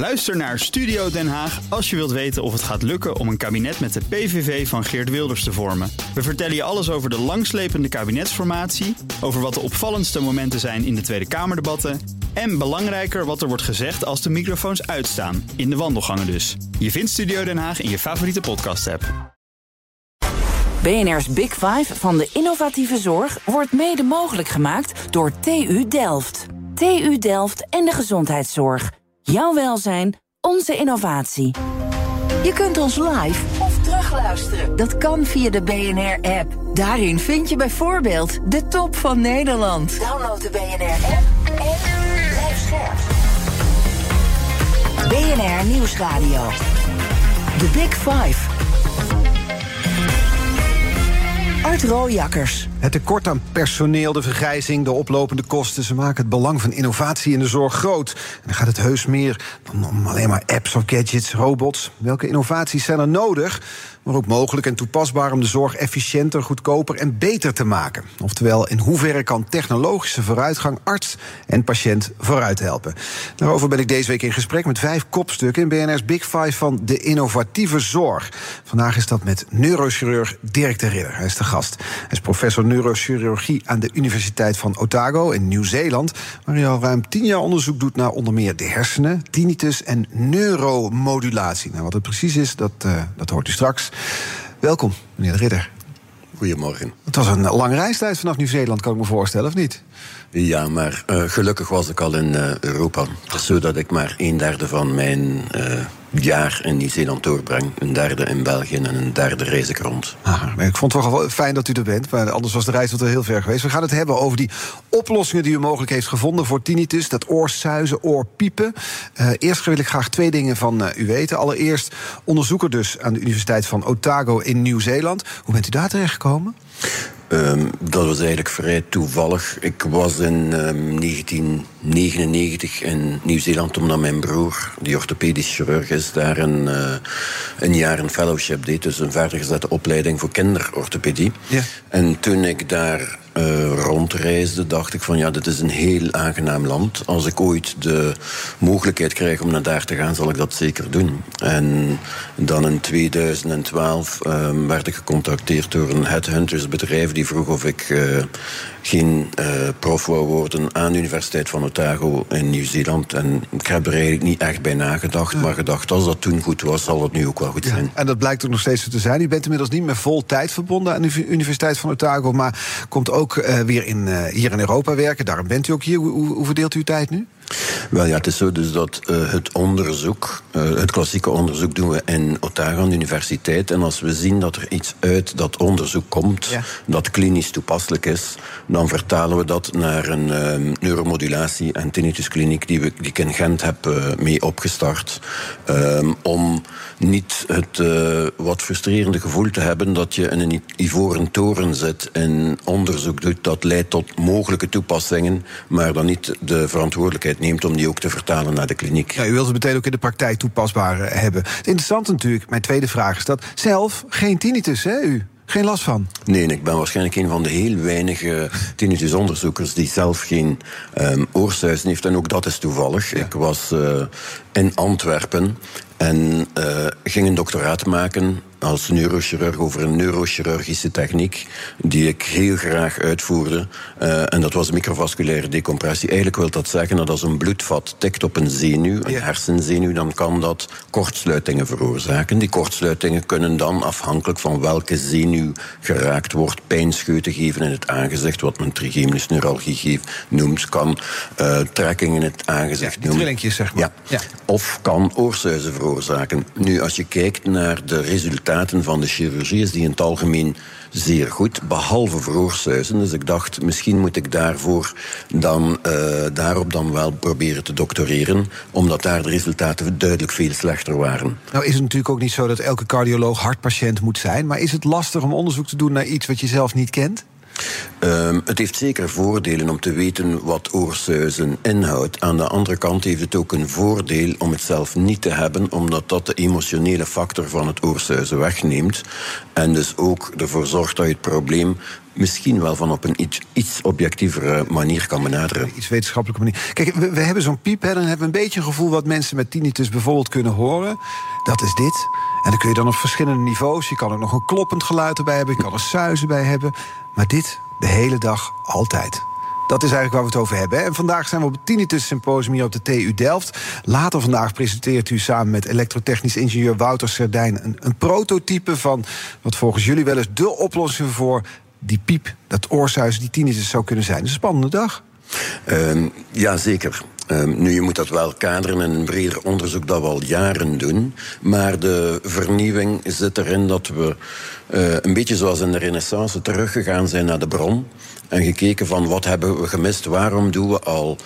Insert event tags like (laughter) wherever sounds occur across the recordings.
Luister naar Studio Den Haag als je wilt weten of het gaat lukken om een kabinet met de PVV van Geert Wilders te vormen. We vertellen je alles over de langslepende kabinetsformatie, over wat de opvallendste momenten zijn in de Tweede Kamerdebatten en belangrijker wat er wordt gezegd als de microfoons uitstaan, in de wandelgangen dus. Je vindt Studio Den Haag in je favoriete podcast-app. BNR's Big Five van de innovatieve zorg wordt mede mogelijk gemaakt door TU Delft. TU Delft en de gezondheidszorg. Jouw welzijn, onze innovatie. Je kunt ons live of terugluisteren. Dat kan via de BNR-app. Daarin vind je bijvoorbeeld de top van Nederland. Download de BNR-app en blijf scherp. BNR Nieuwsradio. The Big Five. Art Rooijakkers. Het tekort aan personeel, de vergrijzing, de oplopende kosten... ze maken het belang van innovatie in de zorg groot. En dan gaat het heus meer dan om alleen maar apps of gadgets, robots. Welke innovaties zijn er nodig, maar ook mogelijk en toepasbaar... om de zorg efficiënter, goedkoper en beter te maken? Oftewel, in hoeverre kan technologische vooruitgang... arts en patiënt vooruit helpen? Daarover ben ik deze week in gesprek met vijf kopstukken... in BNR's Big Five van de innovatieve zorg. Vandaag is dat met neurochirurg Dirk de Ridder. Hij is de gast. Hij is professor neurochirurgie aan de Universiteit van Otago in Nieuw-Zeeland, waar hij al ruim tien jaar onderzoek doet naar onder meer de hersenen, tinnitus en neuromodulatie. Nou, wat het precies is, dat, uh, dat hoort u straks. Welkom, meneer de Ridder. Goedemorgen. Het was een lange reistijd vanaf Nieuw-Zeeland, kan ik me voorstellen, of niet? Ja, maar uh, gelukkig was ik al in uh, Europa. Het is zo dat ik maar een derde van mijn uh, jaar in Nieuw-Zeeland doorbreng. Een derde in België en een derde reis ik rond. Ah, ik vond het wel fijn dat u er bent, maar anders was de reis wel heel ver geweest. We gaan het hebben over die oplossingen die u mogelijk heeft gevonden voor tinnitus. Dat oorsuizen, oorpiepen. eerst wil ik graag twee dingen van u weten. Allereerst onderzoeker dus aan de Universiteit van Otago in Nieuw-Zeeland. Hoe bent u daar terecht gekomen? Um, dat was eigenlijk vrij toevallig. Ik was in um, 1999 in Nieuw-Zeeland omdat mijn broer, die orthopedisch chirurg is, daar een, uh, een jaar een fellowship deed. Dus een verdergezette opleiding voor kinderorthopedie. Ja. En toen ik daar uh, rondreisde, dacht ik van ja, dit is een heel aangenaam land. Als ik ooit de mogelijkheid krijg om naar daar te gaan, zal ik dat zeker doen. En dan in 2012 uh, werd ik gecontacteerd door een headhuntersbedrijf die vroeg of ik uh, geen prof wou worden aan de Universiteit van Otago in Nieuw-Zeeland. En ik heb er eigenlijk niet echt bij nagedacht, ja. maar gedacht als dat toen goed was, zal het nu ook wel goed zijn. Ja, en dat blijkt ook nog steeds zo te zijn. U bent inmiddels niet meer vol tijd verbonden aan de Universiteit van Otago, maar komt ook uh, weer in, uh, hier in Europa werken. Daarom bent u ook hier. Hoe, hoe verdeelt u uw tijd nu? Wel ja, het is zo dus dat uh, het onderzoek, uh, het klassieke onderzoek doen we in Otago aan de universiteit. En als we zien dat er iets uit dat onderzoek komt, ja. dat klinisch toepasselijk is, dan vertalen we dat naar een uh, neuromodulatie- en tinnituskliniek die, we, die ik in Gent heb mee opgestart. Um, om niet het wat frustrerende gevoel te hebben dat je in een ivoren toren zit en onderzoek doet dat leidt tot mogelijke toepassingen, maar dan niet de verantwoordelijkheid neemt om die ook te vertalen naar de kliniek. Ja, u wilt het meteen ook in de praktijk toepasbaar hebben. Het interessante natuurlijk, mijn tweede vraag is dat zelf geen tinnitus, hè, u? Geen last van? Nee, ik ben waarschijnlijk een van de heel weinige tinnitusonderzoekers die zelf geen um, oorsuizen heeft. En ook dat is toevallig. Ja. Ik was uh, in Antwerpen en uh, ging een doctoraat maken als neurochirurg over een neurochirurgische techniek die ik heel graag uitvoerde. Uh, en dat was microvasculaire decompressie. Eigenlijk wil dat zeggen dat als een bloedvat tikt op een zenuw, een ja. hersenzenuw, dan kan dat kortsluitingen veroorzaken. Die kortsluitingen kunnen dan afhankelijk van welke zenuw geraakt wordt, pijnscheuten geven in het aangezicht, wat men trigeminus neuralgie noemt, kan uh, trekking in het aangezicht ja, noemen. zeg maar. Ja. ja. Of kan oorsuizen veroorzaken. Nu, als je kijkt naar de resultaten van de chirurgie, is die in het algemeen zeer goed, behalve voor. Dus ik dacht, misschien moet ik daarvoor dan, uh, daarop dan wel proberen te doctoreren, omdat daar de resultaten duidelijk veel slechter waren. Nou is het natuurlijk ook niet zo dat elke cardioloog hartpatiënt moet zijn, maar is het lastig om onderzoek te doen naar iets wat je zelf niet kent? Um, het heeft zeker voordelen om te weten wat oorsuizen inhoudt. Aan de andere kant heeft het ook een voordeel om het zelf niet te hebben, omdat dat de emotionele factor van het oorsuizen wegneemt. En dus ook ervoor zorgt dat je het probleem misschien wel van op een iets, iets objectievere manier kan benaderen. Iets wetenschappelijke manier. Kijk, we, we hebben zo'n piep, hè, dan hebben een beetje een gevoel wat mensen met tinnitus bijvoorbeeld kunnen horen. Dat is dit. En dan kun je dan op verschillende niveaus. Je kan er nog een kloppend geluid erbij hebben, je kan er suizen bij hebben. Maar dit de hele dag, altijd. Dat is eigenlijk waar we het over hebben. En vandaag zijn we op het Tinnitus Symposium hier op de TU Delft. Later vandaag presenteert u samen met elektrotechnisch ingenieur Wouter Serdijn... een, een prototype van wat volgens jullie wel eens de oplossing voor die piep, dat oorsuizen, die tinnitus zou kunnen zijn. Een spannende dag. Um, ja, zeker. Um, nu, je moet dat wel kaderen in een breder onderzoek dat we al jaren doen. Maar de vernieuwing zit erin dat we uh, een beetje zoals in de renaissance teruggegaan zijn naar de bron. En gekeken van wat hebben we gemist, waarom doen we al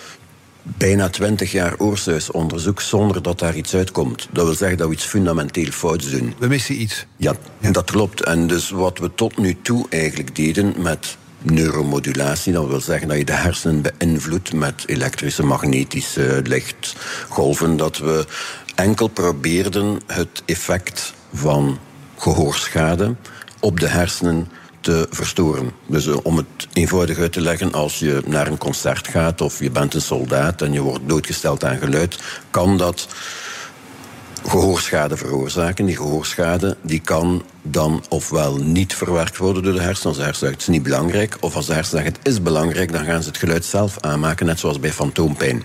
bijna twintig jaar oorsuisonderzoek zonder dat daar iets uitkomt. Dat wil zeggen dat we iets fundamenteel fouts doen. We missen iets. Ja, ja. dat klopt. En dus wat we tot nu toe eigenlijk deden met neuromodulatie. Dat wil zeggen dat je de hersenen beïnvloedt met elektrische, magnetische lichtgolven. Dat we enkel probeerden het effect van gehoorschade op de hersenen te verstoren. Dus uh, om het eenvoudig uit te leggen, als je naar een concert gaat of je bent een soldaat en je wordt doodgesteld aan geluid, kan dat gehoorschade veroorzaken. Die gehoorschade die kan dan ofwel niet verwerkt worden door de hersenen. Als de hersenen het is niet belangrijk. Of als de hersenen zeggen het is belangrijk, dan gaan ze het geluid zelf aanmaken, net zoals bij fantoompijn.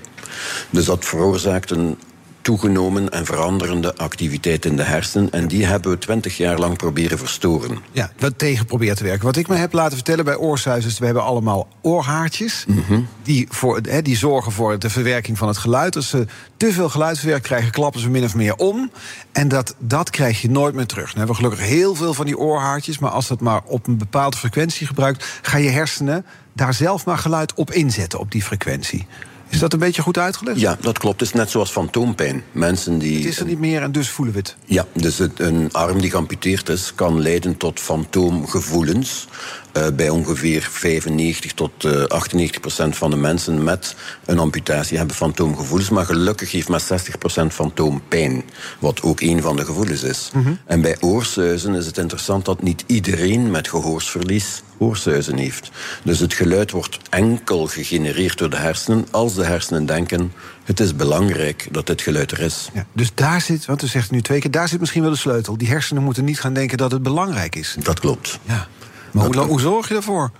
Dus dat veroorzaakt een toegenomen en veranderende activiteit in de hersenen. En die hebben we twintig jaar lang proberen verstoren. Ja, wat tegen probeert te werken. Wat ik me heb laten vertellen bij oorsuizers... we hebben allemaal oorhaartjes. Mm -hmm. die, voor, he, die zorgen voor de verwerking van het geluid. Als ze te veel geluid verwerken, krijgen, klappen ze min of meer om. En dat, dat krijg je nooit meer terug. Dan hebben we gelukkig heel veel van die oorhaartjes... maar als dat maar op een bepaalde frequentie gebruikt... ga je hersenen daar zelf maar geluid op inzetten, op die frequentie. Is dat een beetje goed uitgelegd? Ja, dat klopt. Het is net zoals fantoompijn. Mensen die... Het is er niet meer en dus voelen we het. Ja, dus een arm die geamputeerd is... kan leiden tot fantoomgevoelens. Uh, bij ongeveer 95 tot uh, 98 procent van de mensen met een amputatie hebben fantoomgevoelens. Maar gelukkig heeft maar 60 procent fantoompijn. Wat ook een van de gevoelens is. Mm -hmm. En bij oorsuizen is het interessant dat niet iedereen met gehoorsverlies oorsuizen heeft. Dus het geluid wordt enkel gegenereerd door de hersenen als de hersenen denken het is belangrijk dat dit geluid er is. Ja, dus daar zit, want u zegt nu twee keer, daar zit misschien wel de sleutel. Die hersenen moeten niet gaan denken dat het belangrijk is. Dat klopt. Ja. Maar hoe, hoe zorg je ervoor?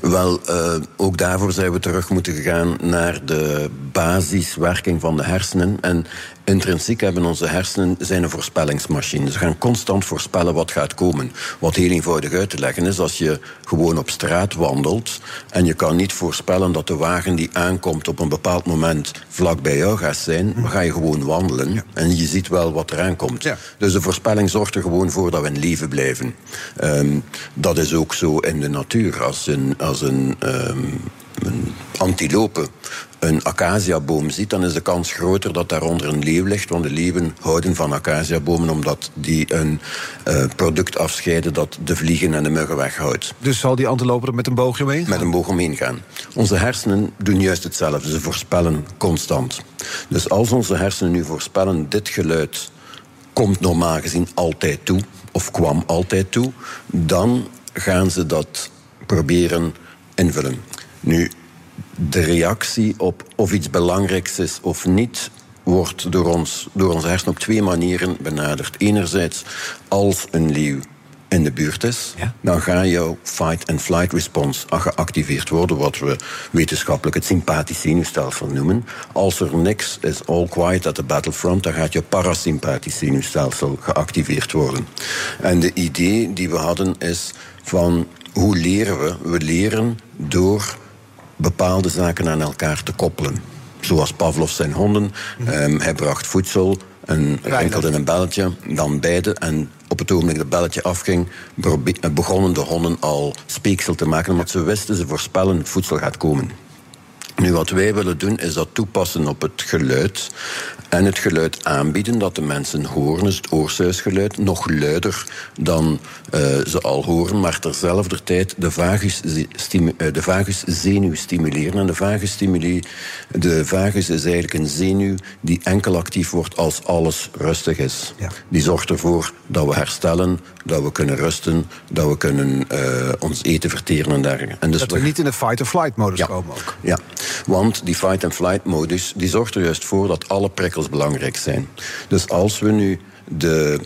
Wel, uh, ook daarvoor zijn we terug moeten gaan naar de basiswerking van de hersenen. En intrinsiek hebben onze hersenen zijn een voorspellingsmachine. Ze gaan constant voorspellen wat gaat komen. Wat heel eenvoudig uit te leggen is als je gewoon op straat wandelt en je kan niet voorspellen dat de wagen die aankomt op een bepaald moment vlak bij jou gaat zijn, dan ga je gewoon wandelen ja. en je ziet wel wat eraan komt. Ja. Dus de voorspelling zorgt er gewoon voor dat we in leven blijven. Um, dat is ook zo in de natuur. Als een, als een um, een antilope een acaciaboom ziet, dan is de kans groter dat daaronder een leeuw ligt. Want de leeuwen houden van acaciabomen omdat die een uh, product afscheiden dat de vliegen en de muggen weghoudt. Dus zal die antilope er met een boogje omheen gaan? Met een boog omheen gaan. Onze hersenen doen juist hetzelfde. Ze voorspellen constant. Dus als onze hersenen nu voorspellen, dit geluid komt normaal gezien altijd toe, of kwam altijd toe, dan gaan ze dat proberen invullen. Nu, de reactie op of iets belangrijks is of niet, wordt door, ons, door onze hersenen op twee manieren benaderd. Enerzijds, als een leeuw in de buurt is, ja? dan gaat jouw fight-and-flight response geactiveerd worden, wat we wetenschappelijk het sympathisch zenuwstelsel noemen. Als er niks is, all quiet at the battlefront, dan gaat je parasympathisch zenuwstelsel geactiveerd worden. En de idee die we hadden is van hoe leren we? We leren door bepaalde zaken aan elkaar te koppelen. Zoals Pavlov zijn honden. Um, hij bracht voedsel, en rinkelde een belletje, dan beide. En op het ogenblik dat het belletje afging, begonnen de honden al speeksel te maken. Omdat ze wisten, ze voorspellen, het voedsel gaat komen. Nu, wat wij willen doen, is dat toepassen op het geluid. En het geluid aanbieden dat de mensen horen, dus het oorsuisgeluid, nog luider dan uh, ze al horen, maar terzelfde tijd de vagus, de vagus zenuw stimuleren. En de vagus, de vagus is eigenlijk een zenuw die enkel actief wordt als alles rustig is. Ja. Die zorgt ervoor dat we herstellen, dat we kunnen rusten, dat we kunnen uh, ons eten verteren en dergelijke. En dus dat we, we niet in de fight-or-flight-modus ja. komen ook. Ja, want die fight-and-flight-modus die zorgt er juist voor dat alle prikkels belangrijk zijn. Dus als we nu de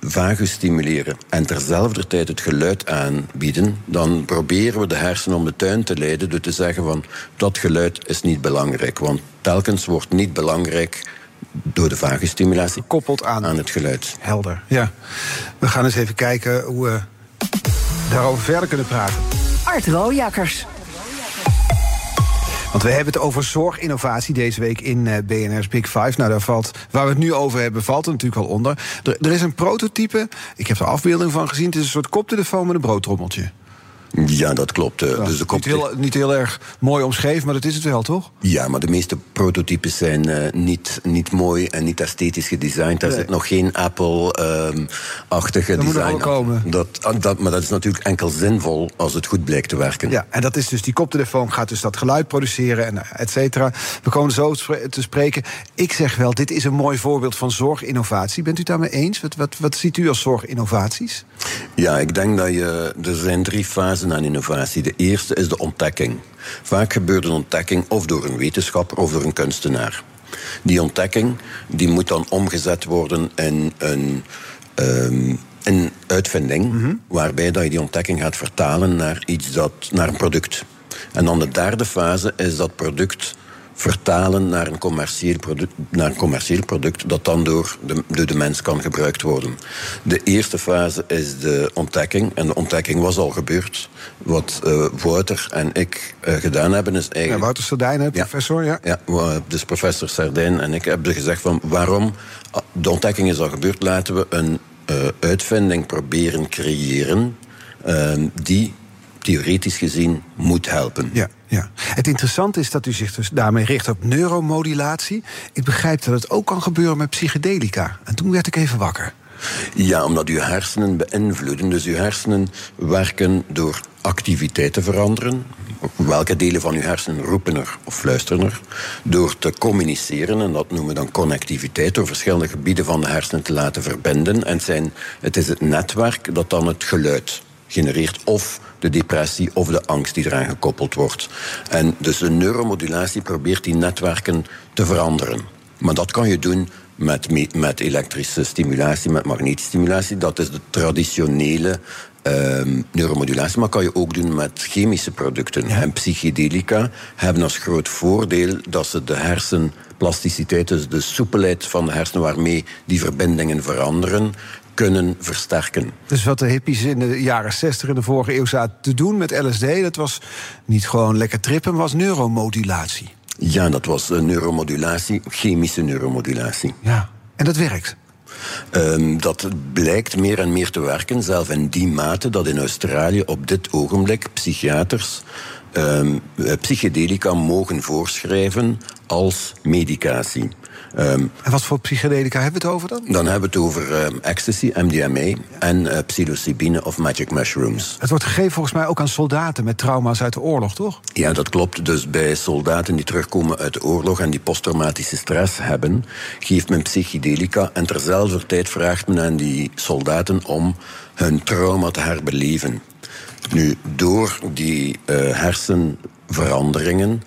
vagus stimuleren en terzelfde tijd het geluid aanbieden, dan proberen we de hersenen om de tuin te leiden door te zeggen van dat geluid is niet belangrijk. Want telkens wordt niet belangrijk door de vagustimulatie gekoppeld aan, aan het geluid. Helder, ja. We gaan eens even kijken hoe we daarover verder kunnen praten. Art Rooijakkers. Want we hebben het over zorginnovatie deze week in uh, BNR's Big Five. Nou, daar valt, waar we het nu over hebben, valt er natuurlijk wel onder. Er, er is een prototype, ik heb er afbeelding van gezien. Het is een soort koptelefoon met een broodtrommeltje. Ja, dat klopt. Ja, dus de niet, heel, niet heel erg mooi omschreven, maar dat is het wel, toch? Ja, maar de meeste prototypes zijn uh, niet, niet mooi en niet esthetisch gedesigned. Daar zit nog geen Apple-achtige um, design. Moet komen. Dat, ah, dat, maar dat is natuurlijk enkel zinvol als het goed blijkt te werken. Ja, en dat is dus die koptelefoon gaat dus dat geluid produceren en et cetera. We komen zo te spreken. Ik zeg wel, dit is een mooi voorbeeld van zorginnovatie. Bent u daarmee eens? Wat, wat, wat ziet u als zorginnovaties? Ja, ik denk dat je. Er zijn drie aan innovatie. De eerste is de ontdekking. Vaak gebeurt een ontdekking of door een wetenschapper of door een kunstenaar. Die ontdekking die moet dan omgezet worden in een, um, een uitvinding, mhm. waarbij dat je die ontdekking gaat vertalen naar, iets dat, naar een product. En dan de derde fase is dat product vertalen naar een commercieel product, naar een commercieel product dat dan door de, door de mens kan gebruikt worden. De eerste fase is de ontdekking. En de ontdekking was al gebeurd. Wat uh, Wouter en ik uh, gedaan hebben is eigenlijk... Ja, Wouter Sardijn, professor, ja. Ja, dus professor Sardijn en ik hebben gezegd van... waarom, ah, de ontdekking is al gebeurd, laten we een uh, uitvinding proberen creëren... die theoretisch gezien moet helpen. Ja. Ja. Het interessante is dat u zich dus daarmee richt op neuromodulatie. Ik begrijp dat het ook kan gebeuren met psychedelica. En toen werd ik even wakker. Ja, omdat uw hersenen beïnvloeden. Dus uw hersenen werken door activiteit te veranderen. Welke delen van uw hersenen roepen er of fluisteren er? Door te communiceren, en dat noemen we dan connectiviteit, door verschillende gebieden van de hersenen te laten verbinden. En zijn, het is het netwerk dat dan het geluid genereert of de depressie of de angst die eraan gekoppeld wordt. En dus de neuromodulatie probeert die netwerken te veranderen. Maar dat kan je doen met, met elektrische stimulatie, met magnetische stimulatie. Dat is de traditionele uh, neuromodulatie, maar kan je ook doen met chemische producten. En psychedelica hebben als groot voordeel dat ze de hersenplasticiteit, dus de soepelheid van de hersenen waarmee die verbindingen veranderen, kunnen versterken. Dus wat de hippies in de jaren 60 in de vorige eeuw zaten te doen met LSD, dat was niet gewoon lekker trippen, was neuromodulatie. Ja, dat was neuromodulatie, chemische neuromodulatie. Ja, en dat werkt. Um, dat blijkt meer en meer te werken, zelf in die mate dat in Australië op dit ogenblik psychiaters um, psychedelica mogen voorschrijven als medicatie. Um, en wat voor psychedelica hebben we het over dan? Dan hebben we het over um, ecstasy, MDMA en uh, psilocybine of magic mushrooms. Het wordt gegeven volgens mij ook aan soldaten met trauma's uit de oorlog, toch? Ja, dat klopt. Dus bij soldaten die terugkomen uit de oorlog en die posttraumatische stress hebben, geeft men psychedelica en terzelfde tijd vraagt men aan die soldaten om hun trauma te herbeleven. Nu, door die uh, hersenveranderingen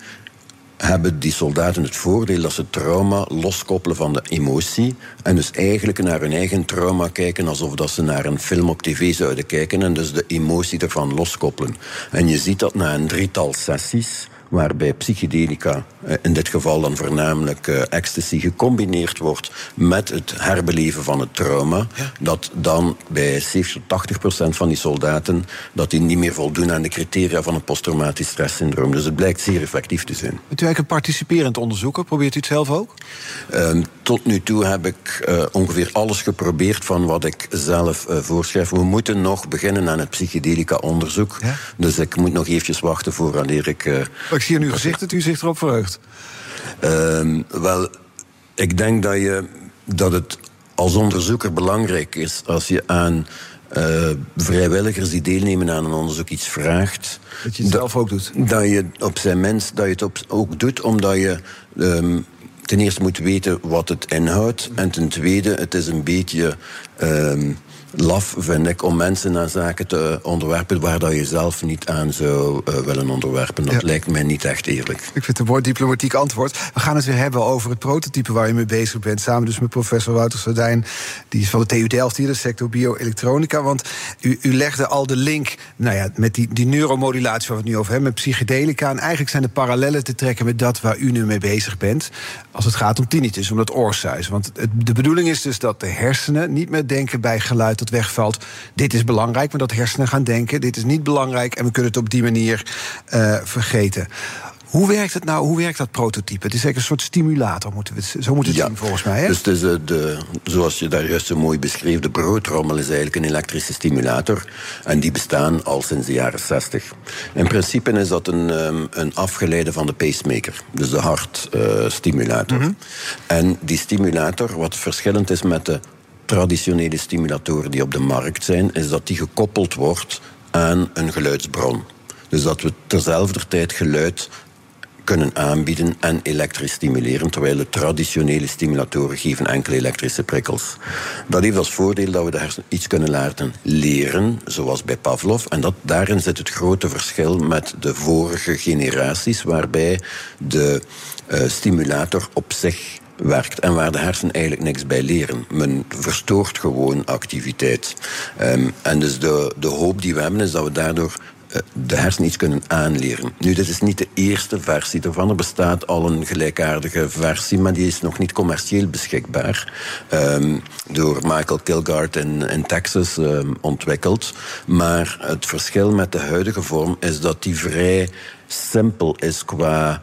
hebben die soldaten het voordeel dat ze trauma loskoppelen van de emotie. En dus eigenlijk naar hun eigen trauma kijken alsof dat ze naar een film op tv zouden kijken. En dus de emotie ervan loskoppelen. En je ziet dat na een drietal sessies waarbij psychedelica, eh, in dit geval dan voornamelijk uh, ecstasy, gecombineerd wordt met het herbeleven van het trauma, dat dan bij 70 tot 80 procent van die soldaten dat die niet meer voldoen aan de criteria van het posttraumatisch stresssyndroom. Dus het blijkt zeer effectief te zijn. Bent u eigenlijk een participerend onderzoeker? Probeert u het zelf ook? Um, tot nu toe heb ik uh, ongeveer alles geprobeerd van wat ik zelf uh, voorschrijf. We moeten nog beginnen aan het psychedelica-onderzoek. Ja? Dus ik moet nog eventjes wachten voordat ik ik zie aan uw gezicht dat u zich erop verheugt. Um, wel, Ik denk dat, je, dat het als onderzoeker belangrijk is als je aan uh, vrijwilligers die deelnemen aan een onderzoek iets vraagt. Dat je het zelf ook doet. Dat je op zijn minst dat je het op, ook doet omdat je. Um, ten eerste moet weten wat het inhoudt. En ten tweede, het is een beetje. Um, laf, vind ik, om mensen naar zaken te onderwerpen waar dat je zelf niet aan zou uh, willen onderwerpen. Dat lijkt mij niet echt eerlijk. Ik vind het een mooi diplomatiek antwoord. We gaan het weer hebben over het prototype waar je mee bezig bent. Samen dus met professor Wouter Sardijn, die is van de TU Delft hier, de sector bioelektronica. Want u, u legde al de link nou ja, met die, die neuromodulatie waar we het nu over hebben, met psychedelica. En eigenlijk zijn de parallellen te trekken met dat waar u nu mee bezig bent. Als het gaat om tinnitus, om dat oorsuis. Want het, de bedoeling is dus dat de hersenen niet meer denken bij geluid dat wegvalt. Dit is belangrijk, maar dat hersenen gaan denken. Dit is niet belangrijk en we kunnen het op die manier uh, vergeten. Hoe werkt het nou? Hoe werkt dat prototype? Het is eigenlijk een soort stimulator, moeten we het, zo moeten we het zien volgens mij. Hè? Dus, dus de, de, zoals je daar juist zo mooi beschreef, de broodtrommel is eigenlijk een elektrische stimulator. En die bestaan al sinds de jaren 60. In principe is dat een, um, een afgeleide van de pacemaker, dus de hartstimulator. Uh, mm -hmm. En die stimulator, wat verschillend is met de traditionele stimulatoren die op de markt zijn, is dat die gekoppeld wordt aan een geluidsbron. Dus dat we terzelfde tijd geluid kunnen aanbieden en elektrisch stimuleren, terwijl de traditionele stimulatoren geven enkele elektrische prikkels. Dat heeft als voordeel dat we de iets kunnen laten leren, zoals bij Pavlov. En dat, daarin zit het grote verschil met de vorige generaties, waarbij de uh, stimulator op zich werkt en waar de hersenen eigenlijk niks bij leren. Men verstoort gewoon activiteit. Um, en dus de, de hoop die we hebben is dat we daardoor uh, de hersenen iets kunnen aanleren. Nu, dit is niet de eerste versie ervan. Er bestaat al een gelijkaardige versie, maar die is nog niet commercieel beschikbaar. Um, door Michael Kilgard in, in Texas um, ontwikkeld. Maar het verschil met de huidige vorm is dat die vrij simpel is qua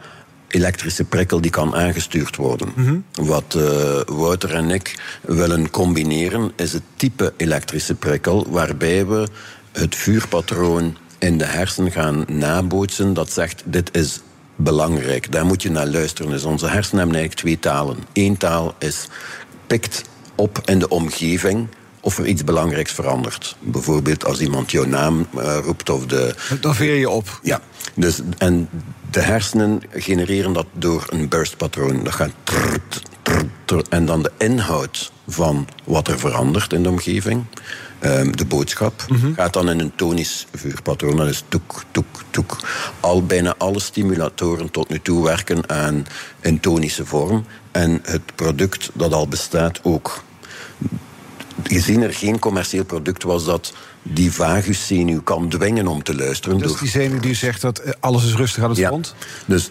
elektrische prikkel die kan aangestuurd worden. Mm -hmm. Wat uh, Wouter en ik willen combineren is het type elektrische prikkel waarbij we het vuurpatroon in de hersen gaan nabootsen dat zegt dit is belangrijk. Daar moet je naar luisteren. Dus onze hersenen hebben eigenlijk twee talen. Eén taal is pikt op in de omgeving of er iets belangrijks verandert. Bijvoorbeeld als iemand jouw naam uh, roept of de... Dan veer je op. Ja, dus, en de hersenen genereren dat door een burstpatroon. Dat gaat... Trrr, en dan de inhoud van wat er verandert in de omgeving... Um, de boodschap mm -hmm. gaat dan in een tonisch vuurpatroon. Dat is toek, toek, toek. Al bijna alle stimulatoren tot nu toe werken aan een tonische vorm. En het product dat al bestaat ook gezien er geen commercieel product was dat die vaguszenuw kan dwingen om te luisteren. Dat is die zenuw die zegt dat eh, alles is rustig aan het ja. front? Dus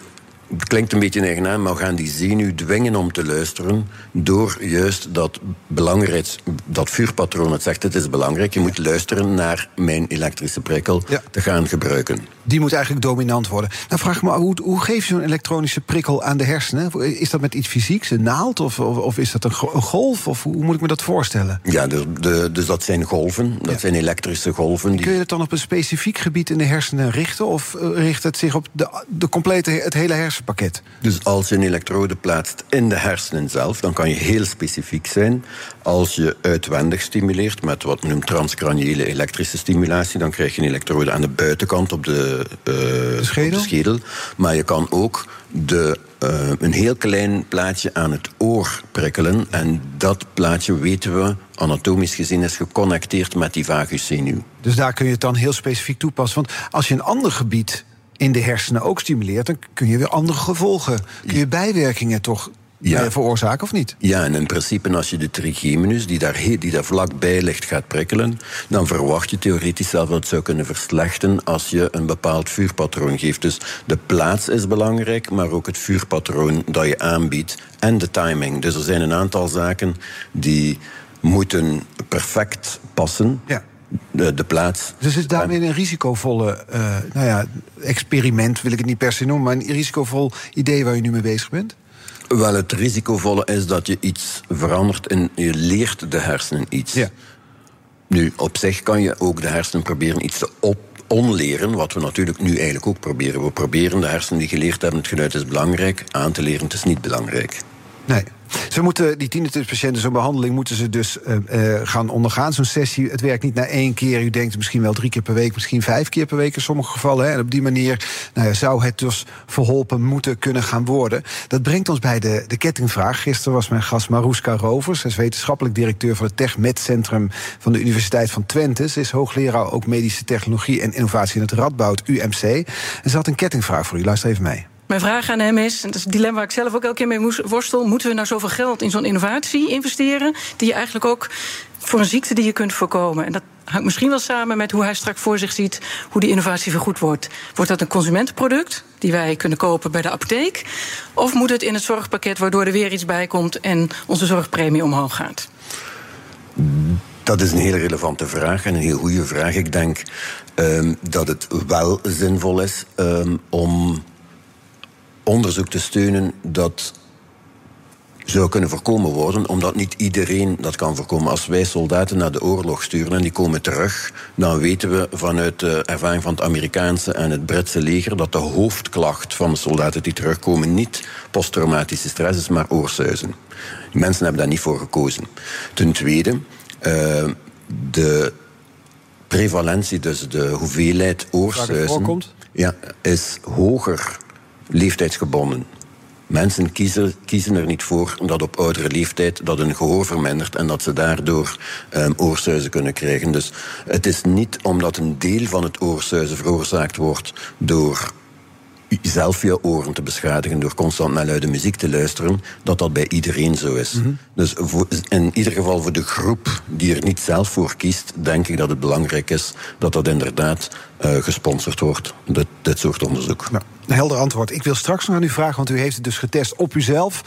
het klinkt een beetje eigenaar, maar we gaan die zenuw dwingen om te luisteren door juist dat belangrijks, dat vuurpatroon het zegt, het is belangrijk, je moet luisteren naar mijn elektrische prikkel Ja. te gaan gebruiken. Die moet eigenlijk dominant worden. Nou vraag ik me, hoe, hoe geef je zo'n elektronische prikkel aan de hersenen? Is dat met iets fysieks, een naald, of, of, of is dat een, go- een golf? Of hoe moet ik me dat voorstellen? Ja, de, de, dus dat zijn golven, dat Ja. zijn elektrische golven. Kun je het dan op een specifiek gebied in de hersenen richten? Of eh, richt het zich op de, de complete, het hele hersenpakket? Dus als je een elektrode plaatst in de hersenen zelf, dan kan je heel specifiek zijn. Als je uitwendig stimuleert met wat men noemt transcraniële elektrische stimulatie, dan krijg je een elektrode aan de buitenkant op de, eh, schedel? op de schedel. Maar je kan ook de, eh, een heel klein plaatje aan het oor prikkelen. En dat plaatje, weten we, anatomisch gezien, is geconnecteerd met die vaguszenuw. Dus daar kun je het dan heel specifiek toepassen. Want als je een ander gebied in de hersenen ook stimuleert, dan kun je weer andere gevolgen. Kun je bijwerkingen toch Ja. eh, veroorzaken of niet? Ja, en in principe als je de trigeminus, die daar, die daar vlakbij ligt, gaat prikkelen... dan verwacht je theoretisch zelf dat het zou kunnen verslechten... als je een bepaald vuurpatroon geeft. Dus de plaats is belangrijk, maar ook het vuurpatroon dat je aanbiedt... en de timing. Dus er zijn een aantal zaken die moeten perfect passen. Ja. De, de plaats. Dus het is daarmee een risicovolle eh, nou ja, experiment, wil ik het niet per se noemen, maar een risicovol idee waar je nu mee bezig bent? Wel, het risicovolle is dat je iets verandert en je leert de hersenen iets. Ja. Nu, op zich kan je ook de hersenen proberen iets te op onleren, wat we natuurlijk nu eigenlijk ook proberen. We proberen de hersenen die geleerd hebben, het geluid is belangrijk, aan te leren, het is niet belangrijk. Nee. Ze moeten, die tienentispatiënten, zo'n behandeling moeten ze dus uh, gaan ondergaan. Zo'n sessie, het werkt niet na één keer. U denkt misschien wel drie keer per week, misschien vijf keer per week in sommige gevallen. Hè. En op die manier nou ja, zou het dus verholpen moeten kunnen gaan worden. Dat brengt ons bij de, de kettingvraag. Gisteren was mijn gast Maruska Rovers. Zij is wetenschappelijk directeur van het TechMed Centrum van de Universiteit van Twente. Ze is hoogleraar ook medische technologie en innovatie in het Radboud UMC. En ze had een kettingvraag voor u. Luister even mee. Mijn vraag aan hem is, en dat is een dilemma waar ik zelf ook elke keer mee worstel... moeten we nou zoveel geld in zo'n innovatie investeren... die je eigenlijk ook voor een ziekte die je kunt voorkomen? En dat hangt misschien wel samen met hoe hij straks voor zich ziet... hoe die innovatie vergoed wordt. Wordt dat een consumentenproduct die wij kunnen kopen bij de apotheek? Of moet het in het zorgpakket waardoor er weer iets bij komt... en onze zorgpremie omhoog gaat? Dat is een hele relevante vraag en een heel goede vraag. Ik denk um, dat het wel zinvol is um, om onderzoek te steunen dat zou kunnen voorkomen worden, omdat niet iedereen dat kan voorkomen. Als wij soldaten naar de oorlog sturen en die komen terug, dan weten we vanuit de ervaring van het Amerikaanse en het Britse leger dat de hoofdklacht van de soldaten die terugkomen niet posttraumatische stress is, maar oorsuizen. Die mensen hebben daar niet voor gekozen. Ten tweede, uh, de prevalentie, dus de hoeveelheid oorsuizen, ja, is hoger leeftijdsgebonden. Mensen kiezen, kiezen er niet voor dat op oudere leeftijd dat hun gehoor vermindert en dat ze daardoor um, oorsuizen kunnen krijgen. Dus het is niet omdat een deel van het oorsuizen veroorzaakt wordt door zelf je oren te beschadigen door constant naar luide muziek te luisteren, dat dat bij iedereen zo is. Mm -hmm. Dus voor, in ieder geval voor de groep die er niet zelf voor kiest, denk ik dat het belangrijk is dat dat inderdaad uh, gesponsord wordt, dit, dit soort onderzoek. Nou, een helder antwoord. Ik wil straks nog aan u vragen, want u heeft het dus getest op uzelf.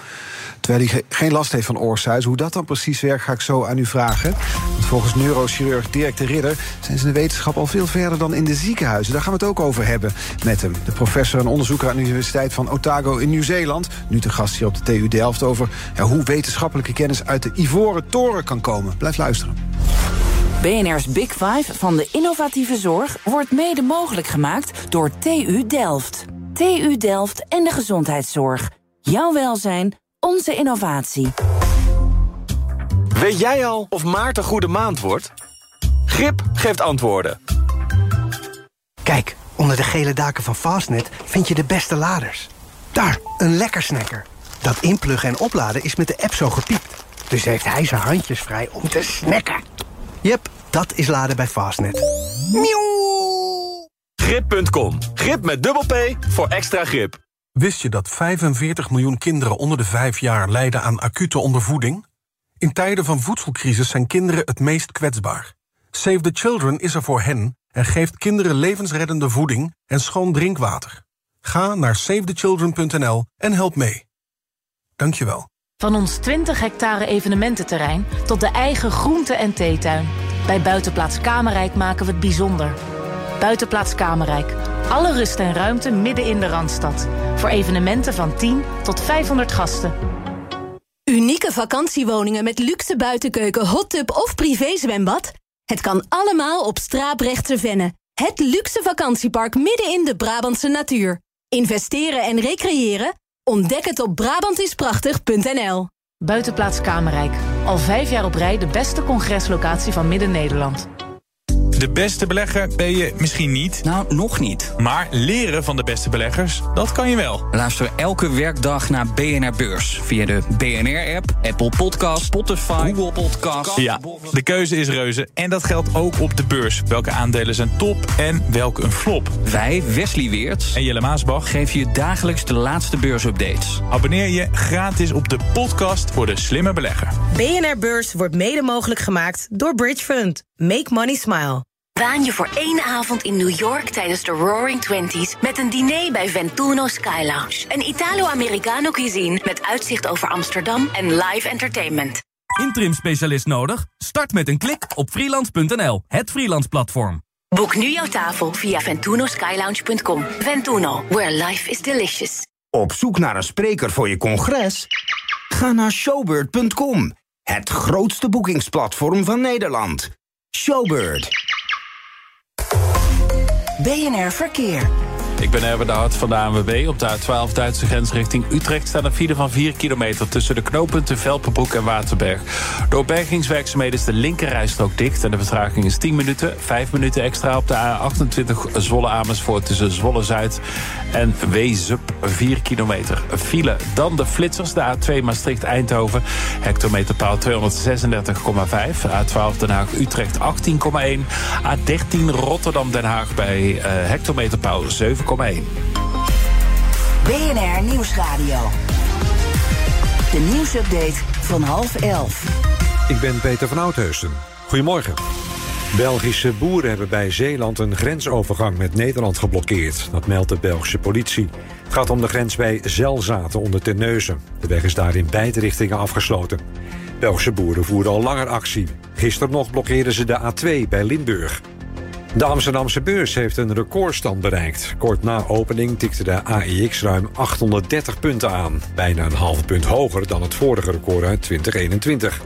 Terwijl hij geen last heeft van oorsuis. Hoe dat dan precies werkt, ga ik zo aan u vragen. Want volgens neurochirurg Dirk de Ridder zijn ze in de wetenschap al veel verder dan in de ziekenhuizen. Daar gaan we het ook over hebben met hem. De professor en onderzoeker aan de Universiteit van Otago in Nieuw-Zeeland. Nu te gast hier op de TU Delft over hoe wetenschappelijke kennis uit de Ivoren Toren kan komen. Blijf luisteren. BNR's Big Five van de innovatieve zorg wordt mede mogelijk gemaakt door TU Delft. TU Delft en de gezondheidszorg. Jouw welzijn, onze innovatie. Weet jij al of maart een goede maand wordt? Grip geeft antwoorden. Kijk, onder de gele daken van Fastnet vind je de beste laders. Daar, een lekker snacker. Dat inpluggen en opladen is met de app zo gepiept. Dus heeft hij zijn handjes vrij om te snacken. Yep, dat is laden bij Fastnet. Grip.com. Grip met dubbel P voor extra grip. Wist je dat 45 miljoen kinderen onder de 5 jaar lijden aan acute ondervoeding? In tijden van voedselcrisis zijn kinderen het meest kwetsbaar. Save the Children is er voor hen en geeft kinderen levensreddende voeding en schoon drinkwater. Ga naar savethechildren.nl en help mee. Dankjewel. Van ons 20 hectare evenemententerrein tot de eigen groente- en theetuin. Bij Buitenplaats Kamerijk maken we het bijzonder. Buitenplaats Kamerijk. Alle rust en ruimte midden in de Randstad. Voor evenementen van 10 tot 500 gasten. Unieke vakantiewoningen met luxe buitenkeuken, hot tub of privézwembad? Het kan allemaal op Straaprechtse Venne. Het luxe vakantiepark midden in de Brabantse natuur. Investeren en recreëren? Ontdek het op Brabantisprachtig.nl. Buitenplaats Kamerijk. Al vijf jaar op rij de beste congreslocatie van Midden-Nederland. De beste belegger ben je misschien niet. Nou, nog niet. Maar leren van de beste beleggers, dat kan je wel. Luister elke werkdag naar BNR Beurs. Via de BNR-app, Apple Podcast, Spotify, Google Podcast. Ja, de keuze is reuze. En dat geldt ook op de beurs. Welke aandelen zijn top en welke een flop. Wij, Wesley Weerts en Jelle Maasbach, geven je dagelijks de laatste beursupdates. Abonneer je gratis op de podcast voor de slimme belegger. BNR Beurs wordt mede mogelijk gemaakt door Bridge Fund. Make money smile. Waan je voor één avond in New York tijdens de Roaring Twenties met een diner bij Ventuno Sky Lounge. Een Italo-Americano cuisine met uitzicht over Amsterdam en live entertainment. Interim specialist nodig? Start met een klik op freelance.nl, het freelance platform. Boek nu jouw tafel via ventunoskylounge.com. Ventuno, where life is delicious. Op zoek naar een spreker voor je congres? Ga naar showbird.com, het grootste boekingsplatform van Nederland. Showbird. BNR Verkeer. Ik ben Erwin de Hart van de ANWB. Op de A12 Duitse grens richting Utrecht staat een file van 4 kilometer... tussen de knooppunten Velpenbroek en Waterberg. Door bergingswerkzaamheden is de linkerrijstrook dicht... en de vertraging is 10 minuten. 5 minuten extra op de A28 Zwolle-Amersfoort... tussen Zwolle-Zuid en Weezup, 4 kilometer. File. Dan de flitsers, de A2 Maastricht-Eindhoven. Hectometerpaal 236,5. A12 Den Haag-Utrecht 18,1. A13 Rotterdam-Den Haag bij uh, hectometerpaal 7,1. BNR Nieuwsradio. De nieuwsupdate van half elf. Ik ben Peter van Oudheusden. Goedemorgen. Belgische boeren hebben bij Zeeland een grensovergang met Nederland geblokkeerd. Dat meldt de Belgische politie. Het gaat om de grens bij Zelzaten onder Terneuzen. De weg is daar in beide richtingen afgesloten. Belgische boeren voeren al langer actie. Gisteren nog blokkeerden ze de A2 bij Limburg. De Amsterdamse beurs heeft een recordstand bereikt. Kort na opening tikte de AEX ruim 830 punten aan. Bijna een half punt hoger dan het vorige record uit 2021.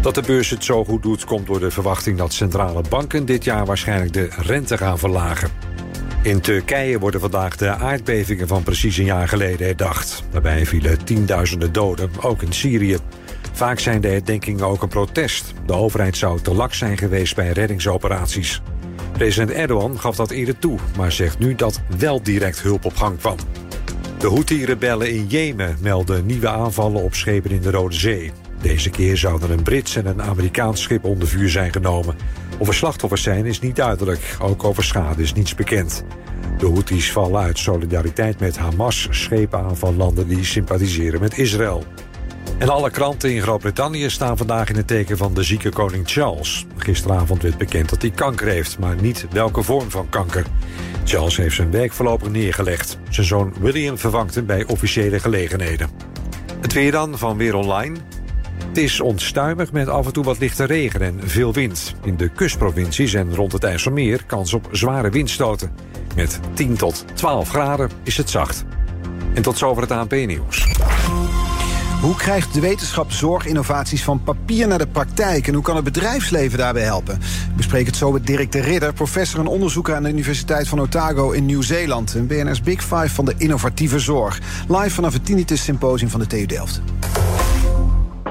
Dat de beurs het zo goed doet komt door de verwachting dat centrale banken dit jaar waarschijnlijk de rente gaan verlagen. In Turkije worden vandaag de aardbevingen van precies een jaar geleden herdacht. Daarbij vielen tienduizenden doden, ook in Syrië. Vaak zijn de herdenkingen ook een protest. De overheid zou te laks zijn geweest bij reddingsoperaties. President Erdogan gaf dat eerder toe, maar zegt nu dat wel direct hulp op gang kwam. De Houthi-rebellen in Jemen melden nieuwe aanvallen op schepen in de Rode Zee. Deze keer zouden een Brits en een Amerikaans schip onder vuur zijn genomen. Of er slachtoffers zijn is niet duidelijk. Ook over schade is niets bekend. De Houthis vallen uit solidariteit met Hamas, schepen aan van landen die sympathiseren met Israël. En alle kranten in Groot-Brittannië staan vandaag in het teken van de zieke koning Charles. Gisteravond werd bekend dat hij kanker heeft, maar niet welke vorm van kanker. Charles heeft zijn werk voorlopig neergelegd. Zijn zoon William vervangt hem bij officiële gelegenheden. Het weer dan van Weer Online. Het is onstuimig met af en toe wat lichte regen en veel wind. In de kustprovincies en rond het IJsselmeer kans op zware windstoten. Met 10 tot 12 graden is het zacht. En tot zover het ANP-nieuws. Hoe krijgt de wetenschap zorginnovaties van papier naar de praktijk... en hoe kan het bedrijfsleven daarbij helpen? Bespreek het zo met Dirk de Ridder, professor en onderzoeker... aan de Universiteit van Otago in Nieuw-Zeeland. Een BNS Big Five van de innovatieve zorg. Live vanaf het Tinnitus Symposium van de TU Delft.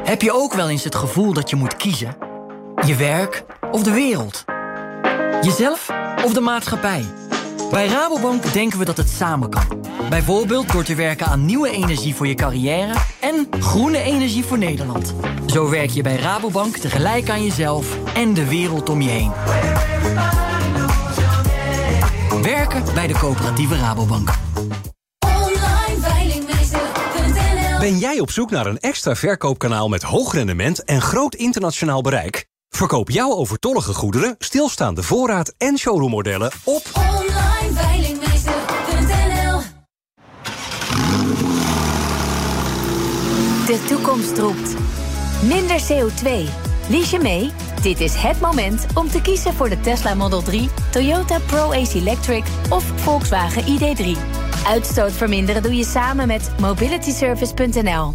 Heb je ook wel eens het gevoel dat je moet kiezen? Je werk of de wereld? Jezelf of de maatschappij? Bij Rabobank denken we dat het samen kan. Bijvoorbeeld door te werken aan nieuwe energie voor je carrière en groene energie voor Nederland. Zo werk je bij Rabobank tegelijk aan jezelf en de wereld om je heen. Werken bij de coöperatieve Rabobank. Ben jij op zoek naar een extra verkoopkanaal met hoog rendement en groot internationaal bereik? Verkoop jouw overtollige goederen, stilstaande voorraad en showroommodellen op De toekomst roept. Minder CO2. Lies je mee? Dit is het moment om te kiezen voor de Tesla Model 3, Toyota Pro-Ace Electric of Volkswagen ID3. Uitstoot verminderen doe je samen met mobilityservice.nl.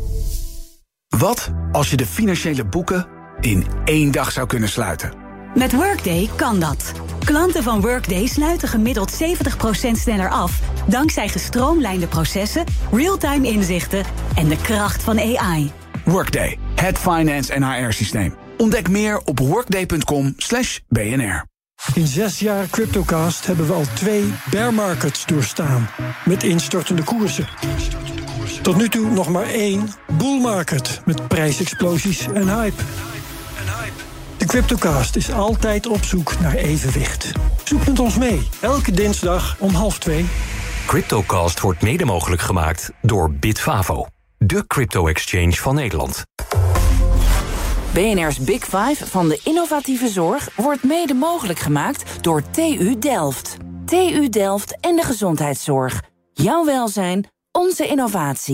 Wat als je de financiële boeken in één dag zou kunnen sluiten? Met Workday kan dat. Klanten van Workday sluiten gemiddeld 70% sneller af... dankzij gestroomlijnde processen, real-time inzichten en de kracht van AI. Workday, het finance en HR-systeem. Ontdek meer op workday.com bnr. In zes jaar Cryptocast hebben we al twee bear markets doorstaan. Met instortende koersen. Tot nu toe nog maar één bull market. Met prijsexplosies en hype. De Cryptocast is altijd op zoek naar evenwicht. Zoek met ons mee. Elke dinsdag om half twee. Cryptocast wordt mede mogelijk gemaakt door Bitfavo. De crypto-exchange van Nederland. BNR's Big Five van de innovatieve zorg wordt mede mogelijk gemaakt door TU Delft. TU Delft en de gezondheidszorg. Jouw welzijn, onze innovatie.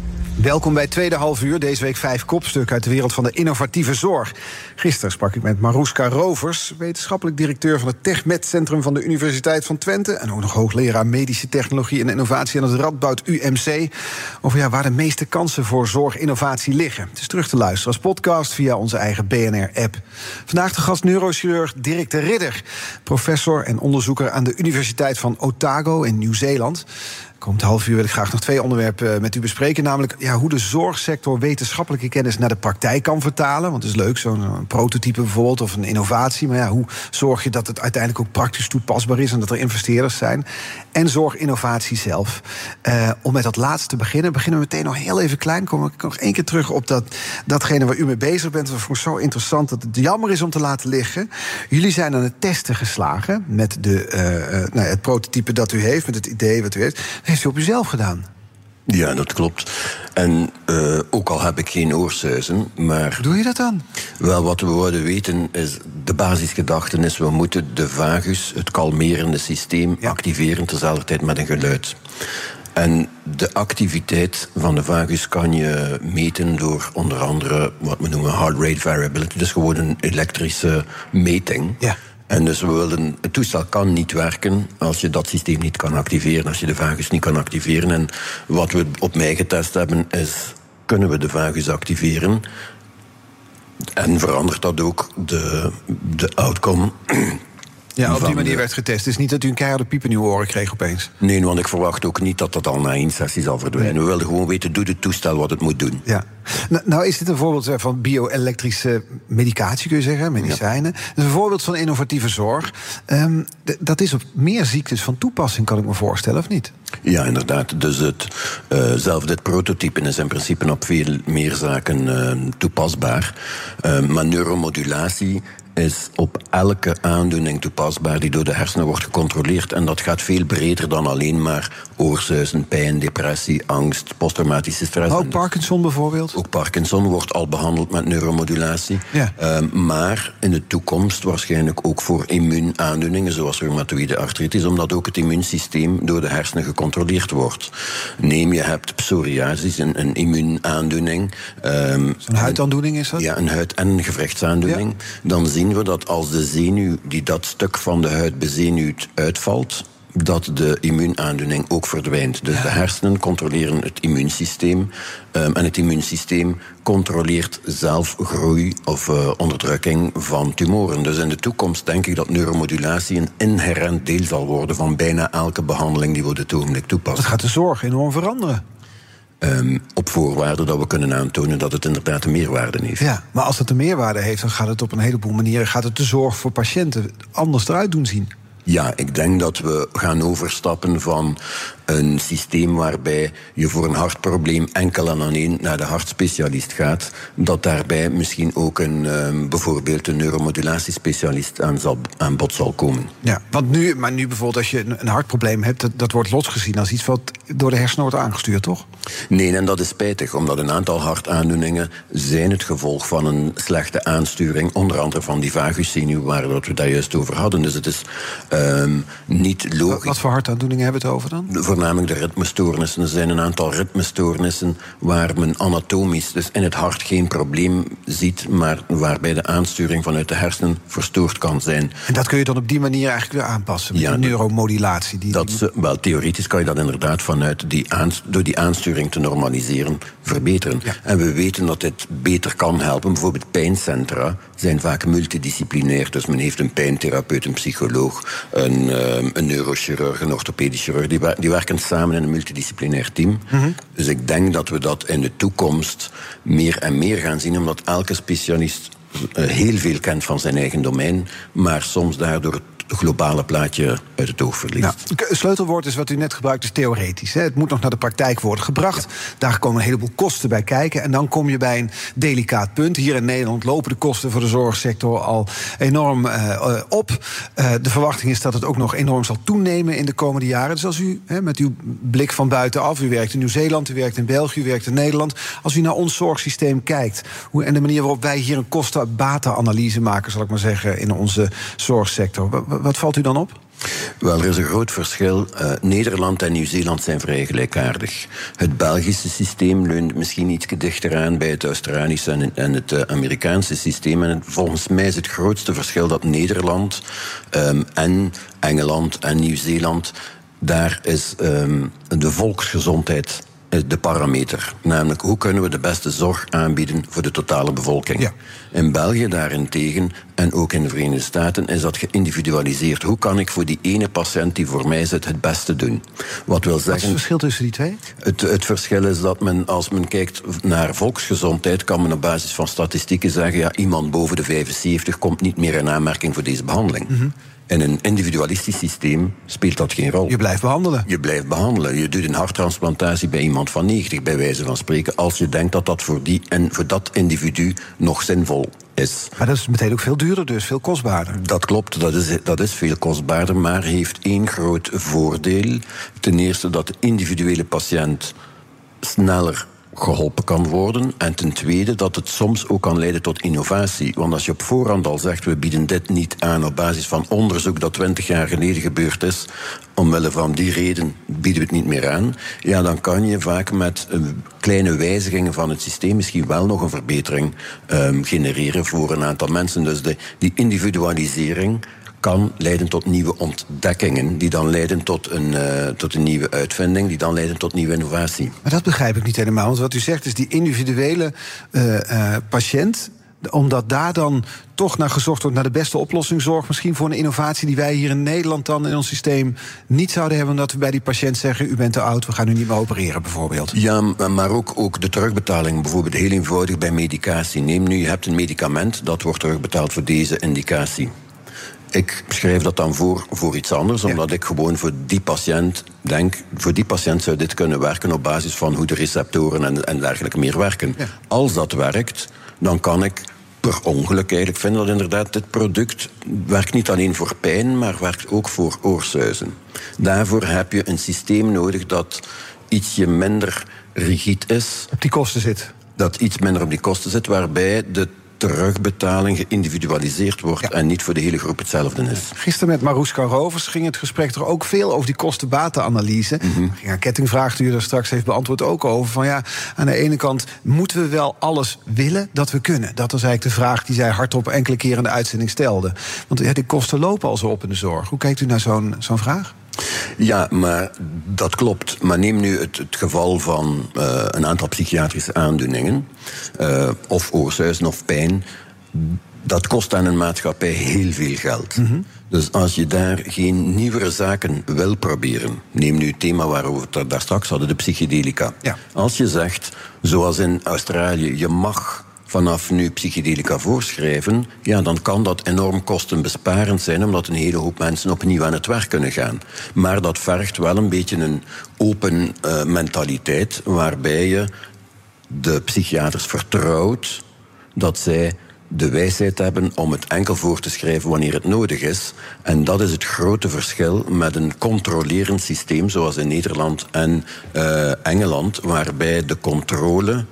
Welkom bij Tweede Half Uur. Deze week vijf kopstukken uit de wereld van de innovatieve zorg. Gisteren sprak ik met Maroeska Rovers, wetenschappelijk directeur van het TechMed Centrum van de Universiteit van Twente. En ook nog hoogleraar medische technologie en innovatie aan het Radboud UMC. Over waar de meeste kansen voor zorginnovatie liggen. Het is terug te luisteren als podcast via onze eigen BNR-app. Vandaag de gast neurochirurg Dirk de Ridder, professor en onderzoeker aan de Universiteit van Otago in Nieuw-Zeeland. Komend half uur wil ik graag nog twee onderwerpen eh, met u bespreken. Namelijk ja, hoe de zorgsector wetenschappelijke kennis naar de praktijk kan vertalen. Want het is leuk, zo'n prototype bijvoorbeeld, of een innovatie. Maar ja, hoe zorg je dat het uiteindelijk ook praktisch toepasbaar is en dat er investeerders zijn? En zorginnovatie zelf. Uh, om met dat laatste te beginnen, beginnen we meteen nog heel even klein. Kom ik nog één keer terug op dat, datgene waar u mee bezig bent. Dat vond ik zo interessant dat het jammer is om te laten liggen. Jullie zijn aan het testen geslagen met de, nou, het prototype dat u heeft, met het idee wat u heeft heeft u op uzelf gedaan. Ja, dat klopt. En uh, ook al heb ik geen oorsuizen, maar... Hoe doe je dat dan? Wel, wat we willen weten is... De basisgedachte is, we moeten de vagus, het kalmerende systeem, ja. activeren... tezelfde tijd met een geluid. En de activiteit van de vagus kan je meten door onder andere wat we noemen heart rate variability. Dus gewoon een elektrische meting. Ja. En dus we het toestel kan niet werken als je dat systeem niet kan activeren, als je de vagus niet kan activeren. En wat we op mij getest hebben is, kunnen we de vagus activeren? En verandert dat ook de, de outcome? Ja, op die manier werd getest. Het is niet dat u een keiharde piep in uw oren kreeg opeens. Nee, want ik verwacht ook niet dat dat al na één sessie zal verdwijnen. We wilden gewoon weten, doe het toestel wat het moet doen. Ja. Nou, nou is dit een voorbeeld van bio-elektrische medicatie, kun je zeggen, medicijnen. Ja. Dat is een voorbeeld van innovatieve zorg. Um, dat is op meer ziektes van toepassing, kan ik me voorstellen, of niet? Ja, inderdaad. Dus het, uh, zelf dit prototype is in principe op veel meer zaken uh, toepasbaar. Uh, maar neuromodulatie is op elke aandoening toepasbaar die door de hersenen wordt gecontroleerd. En dat gaat veel breder dan alleen maar oorsuizen, pijn, depressie, angst, posttraumatische stress. Ook Parkinson bijvoorbeeld? Ook Parkinson wordt al behandeld met neuromodulatie. Ja. Uh, maar in de toekomst waarschijnlijk ook voor immuunaandoeningen, zoals reumatoïde artritis, omdat ook het immuunsysteem door de hersenen gecontroleerd wordt. Neem je hebt psoriasis, een, een immuunaandoening. Um, Zo'n huidaandoening is dat? Ja, een huid- en gewrichtsaandoening. Ja. Dan zien we dat als de zenuw die dat stuk van de huid bezenuwt uitvalt, dat de immuunaandoening ook verdwijnt. Dus ja. de hersenen controleren het immuunsysteem. Um, en het immuunsysteem controleert zelf groei of uh, onderdrukking van tumoren. Dus in de toekomst denk ik dat neuromodulatie een inherent deel zal worden van bijna elke behandeling die we op dit ogenblik toepassen. Dat gaat de zorg enorm veranderen. Um, op voorwaarde dat we kunnen aantonen dat het inderdaad een meerwaarde heeft. Ja, maar als het een meerwaarde heeft, dan gaat het op een heleboel manieren gaat het de zorg voor patiënten anders eruit doen zien. Ja, ik denk dat we gaan overstappen van een systeem waarbij je voor een hartprobleem enkel en alleen naar de hartspecialist gaat, dat daarbij misschien ook een, um, bijvoorbeeld een neuromodulatiespecialist aan, zal, aan bod zal komen. Ja, want nu, maar nu bijvoorbeeld als je een, hartprobleem hebt, dat, dat wordt losgezien als iets wat door de hersenen wordt aangestuurd, toch? Nee, en dat is spijtig, omdat een aantal hartaandoeningen zijn het gevolg van een slechte aansturing, onder andere van die vaguszenuw, waar we daar juist over hadden. Dus het is um, niet logisch. Wat voor hartaandoeningen hebben we het over dan? Voornamelijk de ritmestoornissen. Er zijn een aantal ritmestoornissen waar men anatomisch, dus in het hart, geen probleem ziet, maar waarbij de aansturing vanuit de hersenen verstoord kan zijn. En dat kun je dan op die manier eigenlijk weer aanpassen, met Ja, die neuromodulatie. Die, Dat, ze- wel, theoretisch kan je dat inderdaad vanuit die door die aansturing te normaliseren verbeteren. En we weten dat dit beter kan helpen. Bijvoorbeeld pijncentra zijn vaak multidisciplinair. Dus men heeft een pijntherapeut, een psycholoog, een, ehm, een neurochirurg, een orthopedisch chirurg. Die, die werken samen in een multidisciplinair team. Dus ik denk dat we dat in de toekomst meer en meer gaan zien, omdat elke specialist eh, heel veel kent van zijn eigen domein, maar soms daardoor globale plaatje uit het oog verliest. Het sleutelwoord is wat u net gebruikt, is theoretisch. Hè. Het moet nog naar de praktijk worden gebracht. Daar komen een heleboel kosten bij kijken. En dan kom je bij een delicaat punt. Hier in Nederland lopen de kosten voor de zorgsector al enorm eh, eh, op. Eh, de verwachting is dat het ook nog enorm zal toenemen in de komende jaren. Dus als u hè, met uw blik van buitenaf, u werkt in Nieuw-Zeeland, u werkt in België, u werkt in Nederland. Als u naar ons zorgsysteem kijkt hoe, en de manier waarop wij hier een kosten-batenanalyse maken, zal ik maar zeggen, in onze zorgsector. Wa- wa- Wat valt u dan op? Wel, er is een groot verschil. Uh, Nederland en Nieuw-Zeeland zijn vrij gelijkaardig. Het Belgische systeem leunt misschien iets dichter aan bij het Australische en, het uh, Amerikaanse systeem. En het, volgens mij is het grootste verschil dat Nederland um, en Engeland en Nieuw-Zeeland daar is um, de volksgezondheid de parameter. Namelijk, hoe kunnen we de beste zorg aanbieden voor de totale bevolking? Ja. In België daarentegen, en ook in de Verenigde Staten, is dat geïndividualiseerd. Hoe kan ik voor die ene patiënt die voor mij zit het beste doen? Wat wil zeggen... Wat is het verschil tussen die twee? Het, het verschil is dat men, als men kijkt naar volksgezondheid, kan men op basis van statistieken zeggen, ja, iemand boven de 75 komt niet meer in aanmerking voor deze behandeling. Mm -hmm. In een individualistisch systeem speelt dat geen rol. Je blijft behandelen. Je blijft behandelen. Je doet een harttransplantatie bij iemand van 90, bij wijze van spreken, als je denkt dat dat voor, die en voor dat individu nog zinvol is. Maar dat is meteen ook veel duurder, dus veel kostbaarder. Dat klopt, dat is, dat is veel kostbaarder, maar heeft één groot voordeel. Ten eerste dat de individuele patiënt sneller geholpen kan worden. En ten tweede dat het soms ook kan leiden tot innovatie. Want als je op voorhand al zegt, we bieden dit niet aan op basis van onderzoek dat twintig jaar geleden gebeurd is, omwille van die reden bieden we het niet meer aan, ja, dan kan je vaak met uh, kleine wijzigingen van het systeem misschien wel nog een verbetering um, genereren voor een aantal mensen. Dus de, die individualisering kan leiden tot nieuwe ontdekkingen, die dan leiden tot een, uh, tot een nieuwe uitvinding, die dan leiden tot nieuwe innovatie. Maar dat begrijp ik niet helemaal. Want wat u zegt is die individuele uh, uh, patiënt omdat daar dan toch naar gezocht wordt naar de beste oplossing zorgt. Misschien voor een innovatie die wij hier in Nederland dan in ons systeem niet zouden hebben. Omdat we bij die patiënt zeggen: U bent te oud, we gaan u niet meer opereren, bijvoorbeeld. Ja, maar ook, ook de terugbetaling. Bijvoorbeeld heel eenvoudig bij medicatie. Neem nu, je hebt een medicament dat wordt terugbetaald voor deze indicatie. Ik schrijf dat dan voor voor iets anders, omdat ja. ik gewoon voor die patiënt denk, voor die patiënt zou dit kunnen werken op basis van hoe de receptoren en, en dergelijke meer werken. Ja. Als dat werkt, dan kan ik per ongeluk eigenlijk vinden dat inderdaad dit product werkt niet alleen voor pijn, maar werkt ook voor oorsuizen. Daarvoor heb je een systeem nodig dat ietsje minder rigide is. Op die kosten zit. Dat iets minder op die kosten zit, waarbij de terugbetaling geïndividualiseerd wordt ja. en niet voor de hele groep hetzelfde is. Gisteren met Marouska Rovers ging het gesprek er ook veel over die kosten-batenanalyse. Mm -hmm. Ging haar kettingvraag die u er straks heeft beantwoord ook over. Van ja, aan de ene kant moeten we wel alles willen dat we kunnen. Dat was eigenlijk de vraag die zij hardop enkele keren in de uitzending stelde. Want ja, die kosten lopen al zo op in de zorg. Hoe kijkt u naar zo'n zo'n vraag? Ja, maar dat klopt. Maar neem nu het, het geval van uh, een aantal psychiatrische aandoeningen, uh, of oorzuizen of pijn. Dat kost aan een maatschappij heel veel geld. Mm -hmm. Dus als je daar geen nieuwere zaken wil proberen, neem nu het thema waarover we het daar straks hadden, de psychedelica. Ja. Als je zegt, zoals in Australië, je mag vanaf nu psychedelica voorschrijven, ja, dan kan dat enorm kostenbesparend zijn, omdat een hele hoop mensen opnieuw aan het werk kunnen gaan. Maar dat vergt wel een beetje een open uh, mentaliteit, waarbij je de psychiaters vertrouwt dat zij de wijsheid hebben om het enkel voor te schrijven wanneer het nodig is. En dat is het grote verschil met een controlerend systeem zoals in Nederland en uh, Engeland, waarbij de controle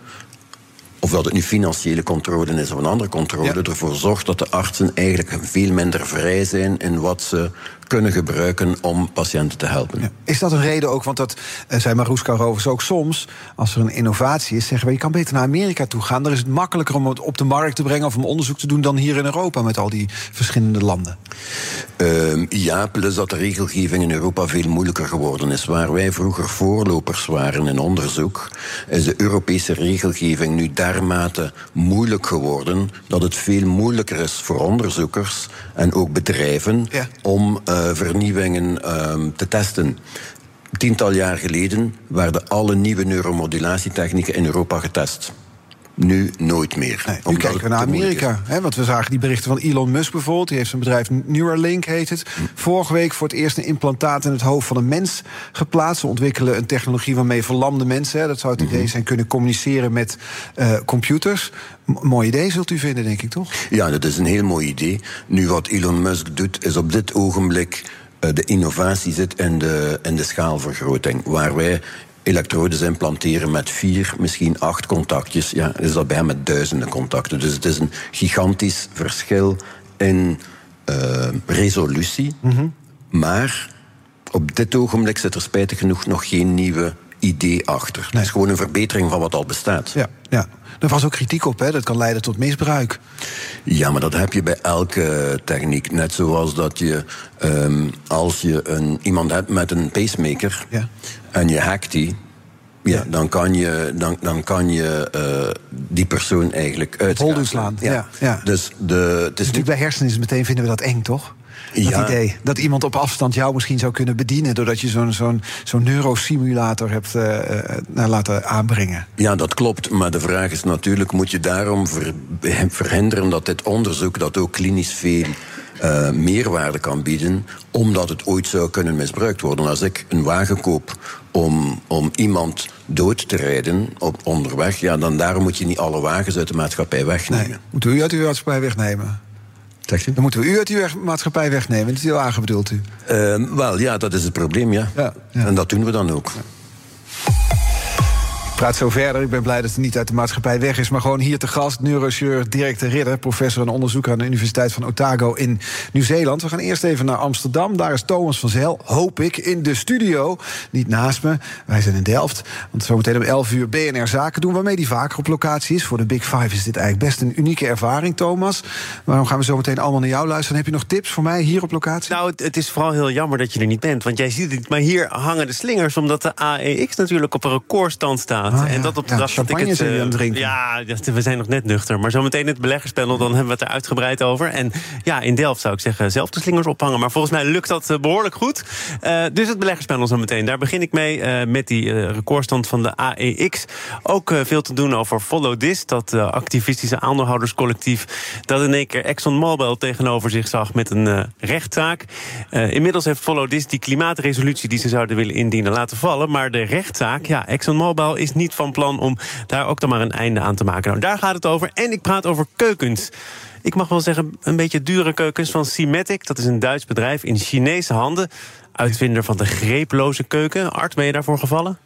of dat het nu financiële controle is of een andere controle, ja. ervoor zorgt dat de artsen eigenlijk veel minder vrij zijn in wat ze kunnen gebruiken om patiënten te helpen. Ja. Is dat een reden ook, want dat uh, zei Maroeska Rovers ook soms... als er een innovatie is, zeggen we... je kan beter naar Amerika toe gaan. Daar is het makkelijker om het op de markt te brengen... of om onderzoek te doen dan hier in Europa met al die verschillende landen. Uh, ja, plus dat de regelgeving in Europa veel moeilijker geworden is. Waar wij vroeger voorlopers waren in onderzoek... is de Europese regelgeving nu dermate moeilijk geworden... dat het veel moeilijker is voor onderzoekers en ook bedrijven... Ja. om... Uh, vernieuwingen um, te testen. Tiental jaar geleden werden alle nieuwe neuromodulatietechnieken in Europa getest. Nu nooit meer. Nee, nu kijken we naar Amerika. Hè, want we zagen die berichten van Elon Musk bijvoorbeeld. Die heeft zijn bedrijf Neuralink, heet het. Hm. Vorige week voor het eerst een implantaat in het hoofd van een mens geplaatst. Ze ontwikkelen een technologie waarmee verlamde mensen... Hè, dat zou het idee zijn, kunnen communiceren met uh, computers. M mooi idee zult u vinden, denk ik, toch? Ja, dat is een heel mooi idee. Nu, wat Elon Musk doet, is op dit ogenblik... Uh, de innovatie zit in de, in de schaalvergroting. Waar wij elektrodes implanteren met vier, misschien acht contactjes, ja, is dat bij hem met duizenden contacten. Dus het is een gigantisch verschil in uh, resolutie. Mm -hmm. Maar op dit ogenblik zit er spijtig genoeg nog geen nieuwe idee achter. Het is gewoon een verbetering van wat al bestaat. Ja, ja. Er was ook kritiek op, hè? dat kan leiden tot misbruik. Ja, maar dat heb je bij elke techniek. Net zoals dat je, ehm, als je een, iemand hebt met een pacemaker Ja. En je hackt die, ja, dan kan je, dan, dan kan je eh, die persoon eigenlijk uitschakelen. slaan. Ja. Ja. Dus de, het is Natuurlijk bij hersenen is meteen vinden we dat eng, toch? Dat Ja. idee. Dat iemand op afstand jou misschien zou kunnen bedienen... doordat je zo'n zo'n zo'n neurosimulator hebt nou, laten aanbrengen. Ja, dat klopt. Maar de vraag is natuurlijk: moet je daarom ver- (laughs) verhinderen dat dit onderzoek, dat ook klinisch veel eh, meerwaarde kan bieden, omdat het ooit zou kunnen misbruikt worden? Als ik een wagen koop om, om iemand dood te rijden op onderweg, ja, dan daarom moet je niet alle wagens uit de maatschappij wegnemen. Moeten we u uit uw maatschappij wegnemen? Zegt u? Dan moeten we u uit uw weg- maatschappij wegnemen. Niet die wagen bedoelt u? Eh, wel, ja, dat is het probleem, ja. En dat doen we dan ook. Praat zo verder. Ik ben blij dat het niet uit de maatschappij weg is. Maar gewoon hier te gast, neurochirurg Dirk de Ridder... professor en onderzoeker aan de Universiteit van Otago in Nieuw-Zeeland. We gaan eerst even naar Amsterdam. Daar is Thomas van Zel, hoop ik, in de studio. Niet naast me. Wij zijn in Delft. Want zometeen om 11 uur BNR Zaken doen... waarmee die vaker op locatie is. Voor de Big Five is dit eigenlijk best een unieke ervaring, Thomas. Waarom gaan we zo meteen allemaal naar jou luisteren? Heb je nog tips voor mij hier op locatie? Nou, het, is vooral heel jammer dat je er niet bent. Want jij ziet het. Maar hier hangen de slingers, omdat de AEX natuurlijk op een recordstand staat. Ah, ja. En dat op de dag dat ik het. eh, het drinken. Ja, we zijn nog net nuchter. Maar zometeen het beleggerspanel, dan hebben we het er uitgebreid over. En ja, in Delft zou ik zeggen, zelf de slingers ophangen. Maar volgens mij lukt dat eh, behoorlijk goed. Eh, dus het beleggerspanel zometeen. Daar begin ik mee met die recordstand van de AEX. Ook veel te doen over Follow This, dat activistische aandeelhouderscollectief. dat in één keer ExxonMobil tegenover zich zag met een rechtszaak. Inmiddels heeft Follow This die klimaatresolutie die ze zouden willen indienen laten vallen. Maar de rechtszaak, ja, ExxonMobil is niet van plan om daar ook dan maar een einde aan te maken. Nou, daar gaat het over. En ik praat over keukens. Ik mag wel zeggen, een beetje dure keukens van Simatic. Dat is een Duits bedrijf in Chinese handen. Uitvinder van de greeploze keuken. Art, ben je daarvoor gevallen?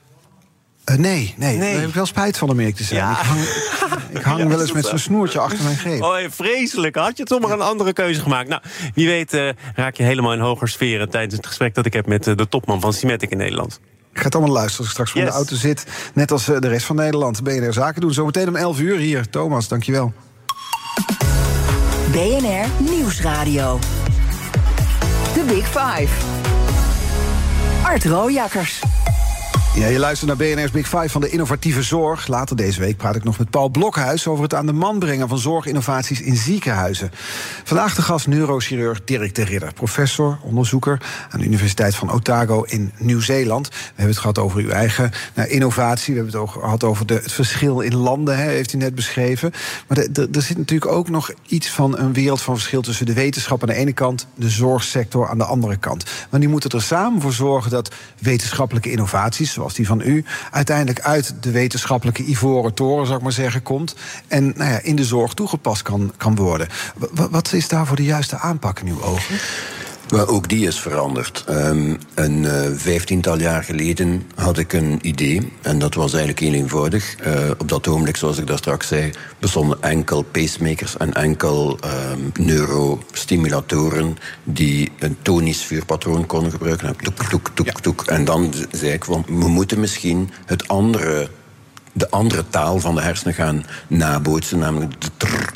Eh, nee, nee, daar heb ik wel spijt van om eerlijk te zijn. Ik hang, (laughs) ik hang Ja, wel eens met zo? zo'n snoertje achter mijn greep. Oh, vreselijk. Had je toch maar een andere keuze gemaakt? Nou, wie weet eh, raak je helemaal in hoger sferen... tijdens het gesprek dat ik heb met eh, de topman van Simatic in Nederland. Ik ga het allemaal luisteren als ik straks voor Yes. de auto zit. Net als eh, de rest van Nederland. BNR Zaken doen. Zometeen om 11 uur hier. Thomas, dankjewel. BNR Nieuwsradio. The Big Five. Art Rojakkers. Ja, je luistert naar BNR's Big Five van de innovatieve zorg. Later deze week praat ik nog met Paul Blokhuis... over het aan de man brengen van zorginnovaties in ziekenhuizen. Vandaag de gast neurochirurg Dirk de Ridder. Professor, onderzoeker aan de Universiteit van Otago in Nieuw-Zeeland. We hebben het gehad over uw eigen nou, innovatie. We hebben het ook gehad over de, het verschil in landen, hè, heeft u net beschreven. Maar er zit natuurlijk ook nog iets van een wereld van verschil... tussen de wetenschap aan de ene kant, de zorgsector aan de andere kant. Maar die moeten er samen voor zorgen dat wetenschappelijke innovaties... zoals die van u, uiteindelijk uit de wetenschappelijke ivoren toren, zou ik maar zeggen, komt. En nou ja, in de zorg toegepast kan, kan worden. Wa- wa- wat is daarvoor de juiste aanpak in uw ogen? Maar ook die is veranderd. Ehm, een eh, vijftiental jaar geleden had ik een idee. En dat was eigenlijk heel eenvoudig. Eh, op dat ogenblik, zoals ik daar straks zei, bestonden enkel pacemakers en enkel ehm, neurostimulatoren die een tonisch vuurpatroon konden gebruiken. Toek, toek, toek, toek. En dan zei ik, van, we moeten misschien het andere, de andere taal van de hersenen gaan nabootsen, namelijk de trrr.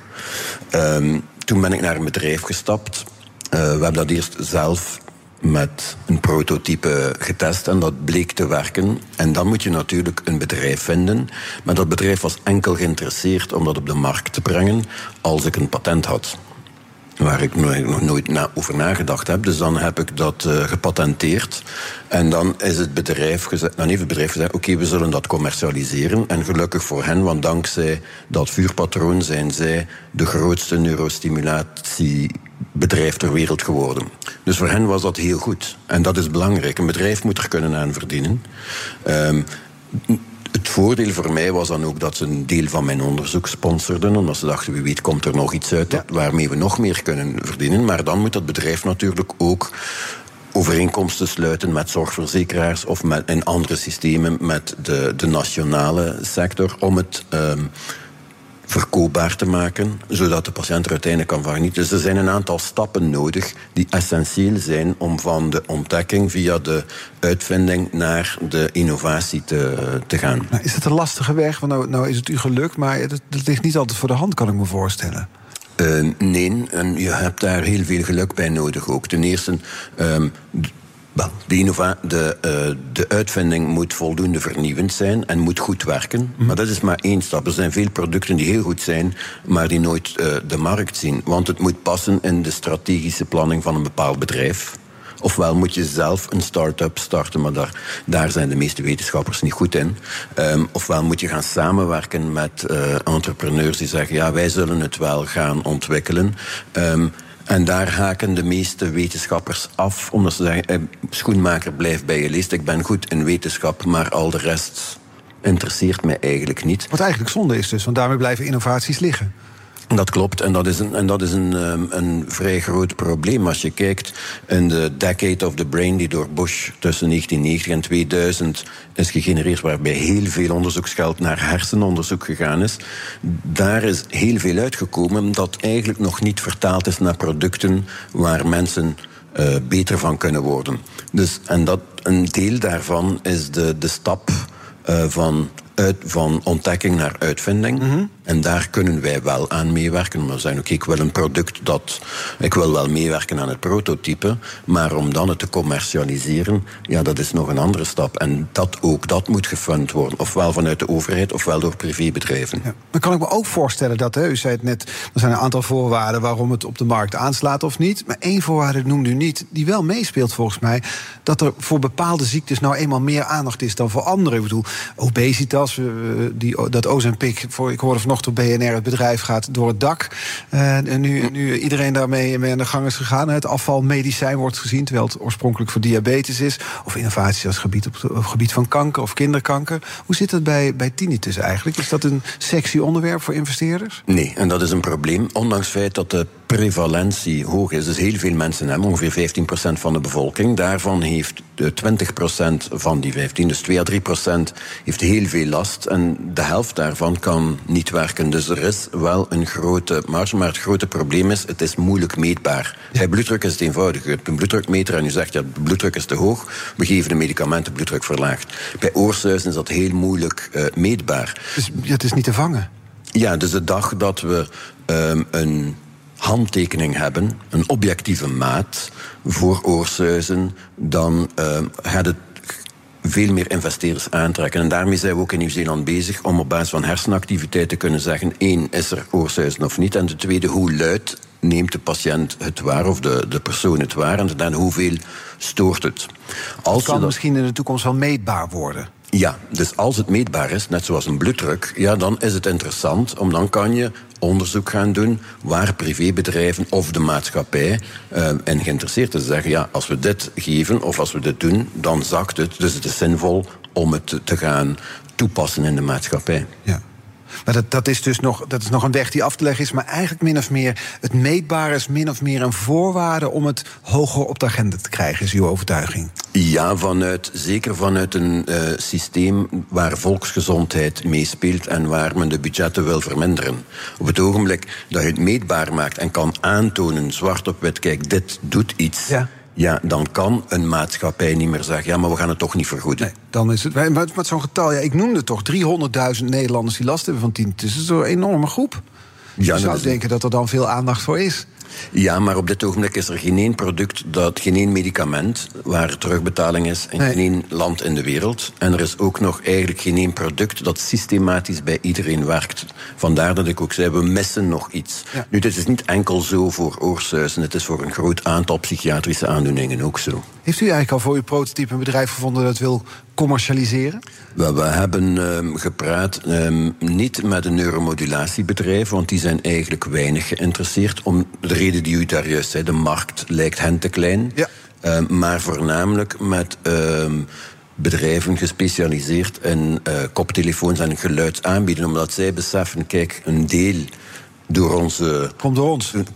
Ehm, toen ben ik naar een bedrijf gestapt. Eh, we hebben dat eerst zelf met een prototype getest en dat bleek te werken. En dan moet je natuurlijk een bedrijf vinden. Maar dat bedrijf was enkel geïnteresseerd om dat op de markt te brengen als ik een patent had. Waar ik nog nooit na, over nagedacht heb. Dus dan heb ik dat eh, gepatenteerd. En dan is het bedrijf dan heeft het bedrijf gezegd: oké, we zullen dat commercialiseren. En gelukkig voor hen, want dankzij dat vuurpatroon zijn zij de grootste neurostimulatiebedrijf ter wereld geworden. Dus voor hen was dat heel goed. En dat is belangrijk. Een bedrijf moet er kunnen aan verdienen. Ehm, het voordeel voor mij was dan ook dat ze een deel van mijn onderzoek sponsorden. Omdat ze dachten, wie weet komt er nog iets uit dat- waarmee we nog meer kunnen verdienen. Maar dan moet dat bedrijf natuurlijk ook overeenkomsten sluiten met zorgverzekeraars of met, in andere systemen met de, de nationale sector om het ehm, verkoopbaar te maken, zodat de patiënt er uiteindelijk kan van genieten. Dus er zijn een aantal stappen nodig die essentieel zijn om van de ontdekking via de uitvinding naar de innovatie te, te gaan. Nou, is het een lastige weg? Want nou, nou is het u gelukt, maar het, het ligt niet altijd voor de hand, kan ik me voorstellen. Uh, nee, en je hebt daar heel veel geluk bij nodig ook. Ten eerste, um, wel, de, innova de, uh, de uitvinding moet voldoende vernieuwend zijn en moet goed werken. Maar dat is maar één stap. Er zijn veel producten die heel goed zijn, maar die nooit uh, de markt zien. Want het moet passen in de strategische planning van een bepaald bedrijf. Ofwel moet je zelf een start-up starten, maar daar, daar zijn de meeste wetenschappers niet goed in. Um, ofwel moet je gaan samenwerken met uh, entrepreneurs die zeggen: ja, wij zullen het wel gaan ontwikkelen. Um, en daar haken de meeste wetenschappers af, omdat ze zeggen: eh, schoenmaker, blijf bij je leest. Ik ben goed in wetenschap, maar al de rest interesseert mij eigenlijk niet. Wat eigenlijk zonde is dus, want daarmee blijven innovaties liggen. Dat klopt, en dat is, een, en dat is een, um, een vrij groot probleem. Als je kijkt in de Decade of the Brain, die door Bush tussen 1990 en 2000 is gegenereerd, waarbij heel veel onderzoeksgeld naar hersenonderzoek gegaan is, daar is heel veel uitgekomen dat eigenlijk nog niet vertaald is naar producten waar mensen uh, beter van kunnen worden. Dus, en dat, een deel daarvan is de, de stap uh, van uit, van ontdekking naar uitvinding. -hmm. En daar kunnen wij wel aan meewerken. Maar we zeggen ook, ik wil een product dat... Ik wil wel meewerken aan het prototype, maar om dan het te commercialiseren, ja, dat is nog een andere stap. En dat ook, dat moet gefund worden. Ofwel vanuit de overheid, ofwel door privébedrijven. Ja. Dan kan ik me ook voorstellen dat, u zei het net, er zijn een aantal voorwaarden waarom het op de markt aanslaat of niet. Maar één voorwaarde noemde u niet, die wel meespeelt volgens mij, dat er voor bepaalde ziektes nou eenmaal meer aandacht is dan voor andere. Ik bedoel, obesitas, die, dat Ozempic, voor, ik hoorde vanochtend op BNR, het bedrijf gaat door het dak. Uh, en nu, nu iedereen daarmee mee aan de gang is gegaan. Het afvalmedicijn wordt gezien, terwijl het oorspronkelijk voor diabetes is. Of innovaties als gebied op gebied van kanker of kinderkanker. Hoe zit het bij, bij tinnitus eigenlijk? Is dat een sexy onderwerp voor investeerders? Nee, en dat is een probleem. Ondanks het feit dat de prevalentie hoog is. Dus heel veel mensen hebben, ongeveer 15% van de bevolking. Daarvan heeft 20% van die 15, dus 2 à 3% heeft heel veel last. En de helft daarvan kan niet werken. Dus er is wel een grote marge. Maar het grote probleem is, het is moeilijk meetbaar. Ja. Bij bloeddruk is het eenvoudig. Je hebt een bloeddrukmeter en u zegt, ja, de bloeddruk is te hoog. We geven de medicamenten bloeddruk verlaagd. Bij oorsuizen is dat heel moeilijk uh, meetbaar. Dus het is niet te vangen? Ja, dus de dag dat we um, een handtekening hebben, een objectieve maat voor oorsuizen, dan uh, gaat het veel meer investeerders aantrekken. En daarmee zijn we ook in Nieuw-Zeeland bezig om op basis van hersenactiviteit te kunnen zeggen: één, is er oorsuizen of niet? En de tweede, hoe luid neemt de patiënt het waar of de, de persoon het waar? En dan hoeveel stoort het? Als het kan dat... misschien in de toekomst wel meetbaar worden. Ja, dus als het meetbaar is, net zoals een bloeddruk, ja, dan is het interessant, om dan kan je onderzoek gaan doen waar privébedrijven of de maatschappij uh, in geïnteresseerd is. Zeggen, ja, als we dit geven of als we dit doen, dan zakt het. Dus het is zinvol om het te gaan toepassen in de maatschappij. Ja. Maar dat, dat, is dus nog, dat is nog een weg die af te leggen is. Maar eigenlijk min of meer, het meetbare is min of meer een voorwaarde om het hoger op de agenda te krijgen, is uw overtuiging? Ja, vanuit, zeker vanuit een uh, systeem waar volksgezondheid meespeelt en waar men de budgetten wil verminderen. Op het ogenblik dat je het meetbaar maakt en kan aantonen, zwart op wit, kijk, dit doet iets. Ja ja, dan kan een maatschappij niet meer zeggen: ja, maar we gaan het toch niet vergoeden. Nee, dan is het. Maar met zo'n getal, ja, ik noemde toch 300.000 Nederlanders die last hebben van tinnitus. Dat is een enorme groep. Ja, je zou denken dat er dan veel aandacht voor is. Ja, maar op dit ogenblik is er geen één product, dat, geen één medicament waar terugbetaling is in nee. geen één land in de wereld. En er is ook nog eigenlijk geen één product dat systematisch bij iedereen werkt. Vandaar dat ik ook zei, we missen nog iets. Ja. Nu, dit is niet enkel zo voor oorsuizen, het is voor een groot aantal psychiatrische aandoeningen ook zo. Heeft u eigenlijk al voor uw prototype een bedrijf gevonden dat wil commercialiseren? We hebben um, gepraat um, niet met een neuromodulatiebedrijf, want die zijn eigenlijk weinig geïnteresseerd. Om de reden die u daar juist zei, de markt lijkt hen te klein. Ja. Um, maar voornamelijk met bedrijven gespecialiseerd in uh, koptelefoons en geluid aanbieden, omdat zij beseffen, kijk, een deel door onze. Komt door ons. Een,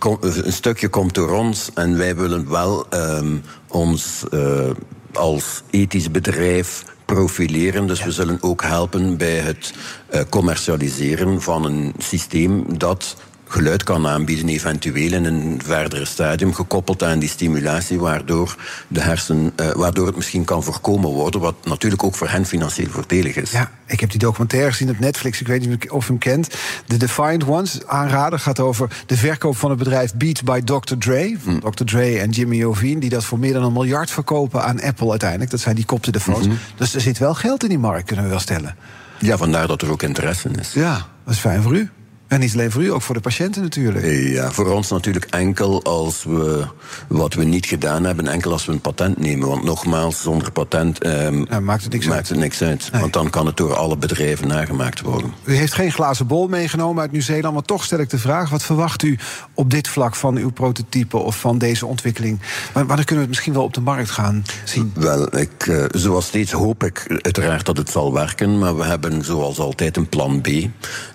een, stukje komt door ons en wij willen wel um, ons uh, als ethisch bedrijf profileren. Dus we zullen ook helpen bij het uh, commercialiseren van een systeem dat geluid kan aanbieden, eventueel in een verdere stadium, gekoppeld aan die stimulatie, waardoor, de hersen, uh, waardoor het misschien kan voorkomen worden, wat natuurlijk ook voor hen financieel voordelig is. Ja, ik heb die documentaire gezien op Netflix, ik weet niet of u hem kent. The Defiant Ones, aanrader, gaat over de verkoop van het bedrijf Beats by Dr. Dre. Hm. Dr. Dre en Jimmy Iovine, die dat voor meer dan een miljard verkopen aan Apple uiteindelijk. Dat zijn die koptelefoons. Mm -hmm. Dus er zit wel geld in die markt, kunnen we wel stellen. Ja, vandaar dat er ook interesse in is. Ja, dat is fijn voor u. En niet alleen voor u, ook voor de patiënten natuurlijk. Ja, voor ons natuurlijk enkel als we wat we niet gedaan hebben, enkel als we een patent nemen. Want nogmaals, zonder patent ja, maakt het niks maakt uit. Het niks uit. Nee. Want dan kan het door alle bedrijven nagemaakt worden. U heeft geen glazen bol meegenomen uit Nieuw-Zeeland, maar toch stel ik de vraag: wat verwacht u op dit vlak van uw prototype of van deze ontwikkeling? Wanneer kunnen we het misschien wel op de markt gaan zien? Wel, ik, uh, zoals steeds hoop ik uiteraard dat het zal werken, maar we hebben zoals altijd een plan B.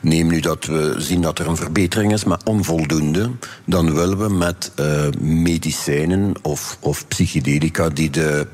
Neem nu dat we zien dat er een verbetering is, maar onvoldoende, dan willen we met uh, medicijnen of, of psychedelica die de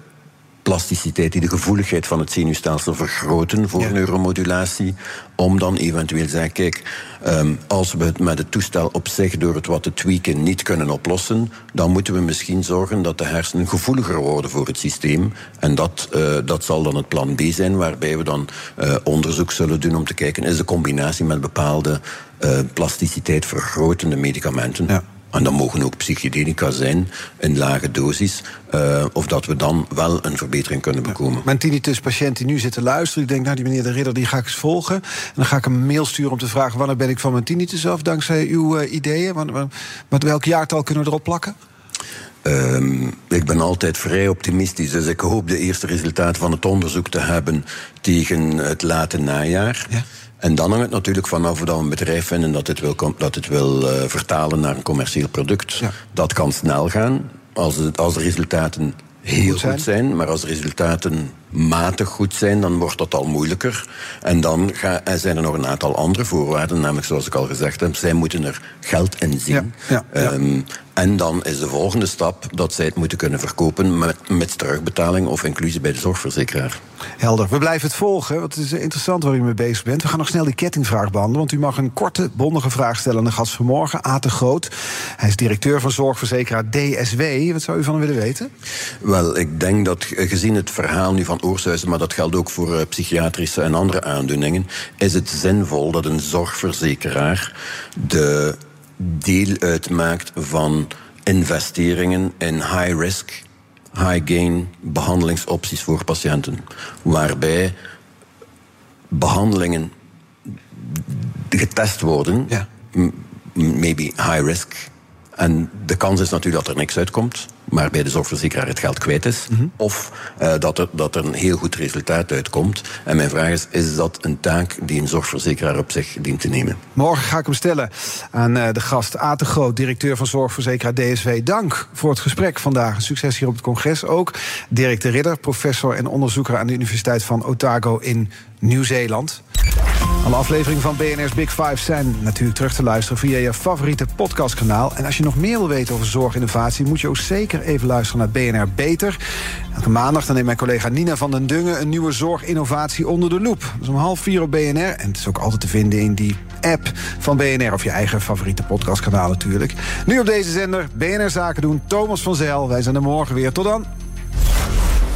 plasticiteit, die de gevoeligheid van het zenuwstelsel vergroten voor ja. neuromodulatie, om dan eventueel te zeggen, kijk, um, als we het met het toestel op zich door het wat te tweaken niet kunnen oplossen, dan moeten we misschien zorgen dat de hersenen gevoeliger worden voor het systeem. En dat, uh, dat zal dan het plan B zijn, waarbij we dan uh, onderzoek zullen doen om te kijken, is de combinatie met bepaalde uh, plasticiteit vergrotende medicamenten. Ja. En dat mogen ook psychedelica zijn in lage dosis. Uh, of dat we dan wel een verbetering kunnen bekomen. Ja. Mijn tinnitus-patiënt die nu zit te luisteren... die denkt, nou, die meneer de Ridder, die ga ik eens volgen. En dan ga ik hem een mail sturen om te vragen... wanneer ben ik van mijn tinnitus af, dankzij uw uh, ideeën? Wanneer, met welk jaartal kunnen we erop plakken? Um, ik ben altijd vrij optimistisch, dus ik hoop de eerste resultaten van het onderzoek te hebben tegen het late najaar. Ja. En dan hangt het natuurlijk vanaf dat we een bedrijf vinden dat het wil, dat het wil uh, vertalen naar een commercieel product. Ja. Dat kan snel gaan als, het, als de resultaten heel goed zijn. goed zijn. Maar als de resultaten matig goed zijn, dan wordt dat al moeilijker. En dan ga, zijn er nog een aantal andere voorwaarden, namelijk zoals ik al gezegd heb, zij moeten er geld in zien. Ja, ja, ja. Um, en dan is de volgende stap dat zij het moeten kunnen verkopen met, met terugbetaling of inclusie bij de zorgverzekeraar. Helder. We blijven het volgen. Want het is interessant waar u mee bezig bent. We gaan nog snel die kettingvraag behandelen. Want u mag een korte, bondige vraag stellen aan de gast vanmorgen, Aten Groot. Hij is directeur van zorgverzekeraar DSW. Wat zou u van hem willen weten? Wel, ik denk dat gezien het verhaal nu van Maar dat geldt ook voor uh, psychiatrische en andere aandoeningen, is het zinvol dat een zorgverzekeraar de deel uitmaakt van investeringen in high risk, high gain behandelingsopties voor patiënten. Waarbij behandelingen getest worden, ja. maybe high risk. En de kans is natuurlijk dat er niks uitkomt, maar bij de zorgverzekeraar het geld kwijt is. Mhm. Mm -hmm. Of uh, dat, er, dat er een heel goed resultaat uitkomt. En mijn vraag is: is dat een taak die een zorgverzekeraar op zich dient te nemen? Morgen ga ik hem stellen aan uh, de gast Aten Groot, directeur van zorgverzekeraar DSW. Dank voor het gesprek vandaag. Succes hier op het congres ook. Dirk de Ridder, professor en onderzoeker aan de Universiteit van Otago in Nieuw-Zeeland. Alle afleveringen van BNR's Big Five zijn natuurlijk terug te luisteren via je favoriete podcastkanaal. En als je nog meer wil weten over zorginnovatie, moet je ook zeker even luisteren naar BNR Beter. Elke maandag dan neemt mijn collega Nina van den Dungen een nieuwe zorginnovatie onder de loep. Dat is om half vier op BNR. En het is ook altijd te vinden in die app van BNR of je eigen favoriete podcastkanaal natuurlijk. Nu op deze zender BNR Zaken doen. Thomas van Zijl. Wij zijn er morgen weer. Tot dan.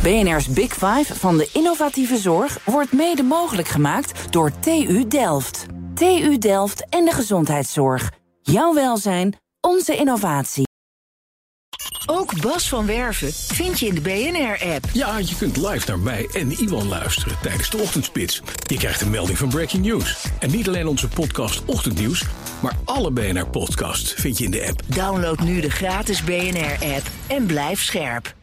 BNR's Big Five van de innovatieve zorg wordt mede mogelijk gemaakt door TU Delft. TU Delft en de gezondheidszorg. Jouw welzijn, onze innovatie. Ook Bas van Werven vind je in de BNR-app. Ja, je kunt live naar mij en Iwan luisteren tijdens de ochtendspits. Je krijgt een melding van Breaking News. En niet alleen onze podcast Ochtendnieuws, maar alle BNR-podcasts vind je in de app. Download nu de gratis BNR-app en blijf scherp.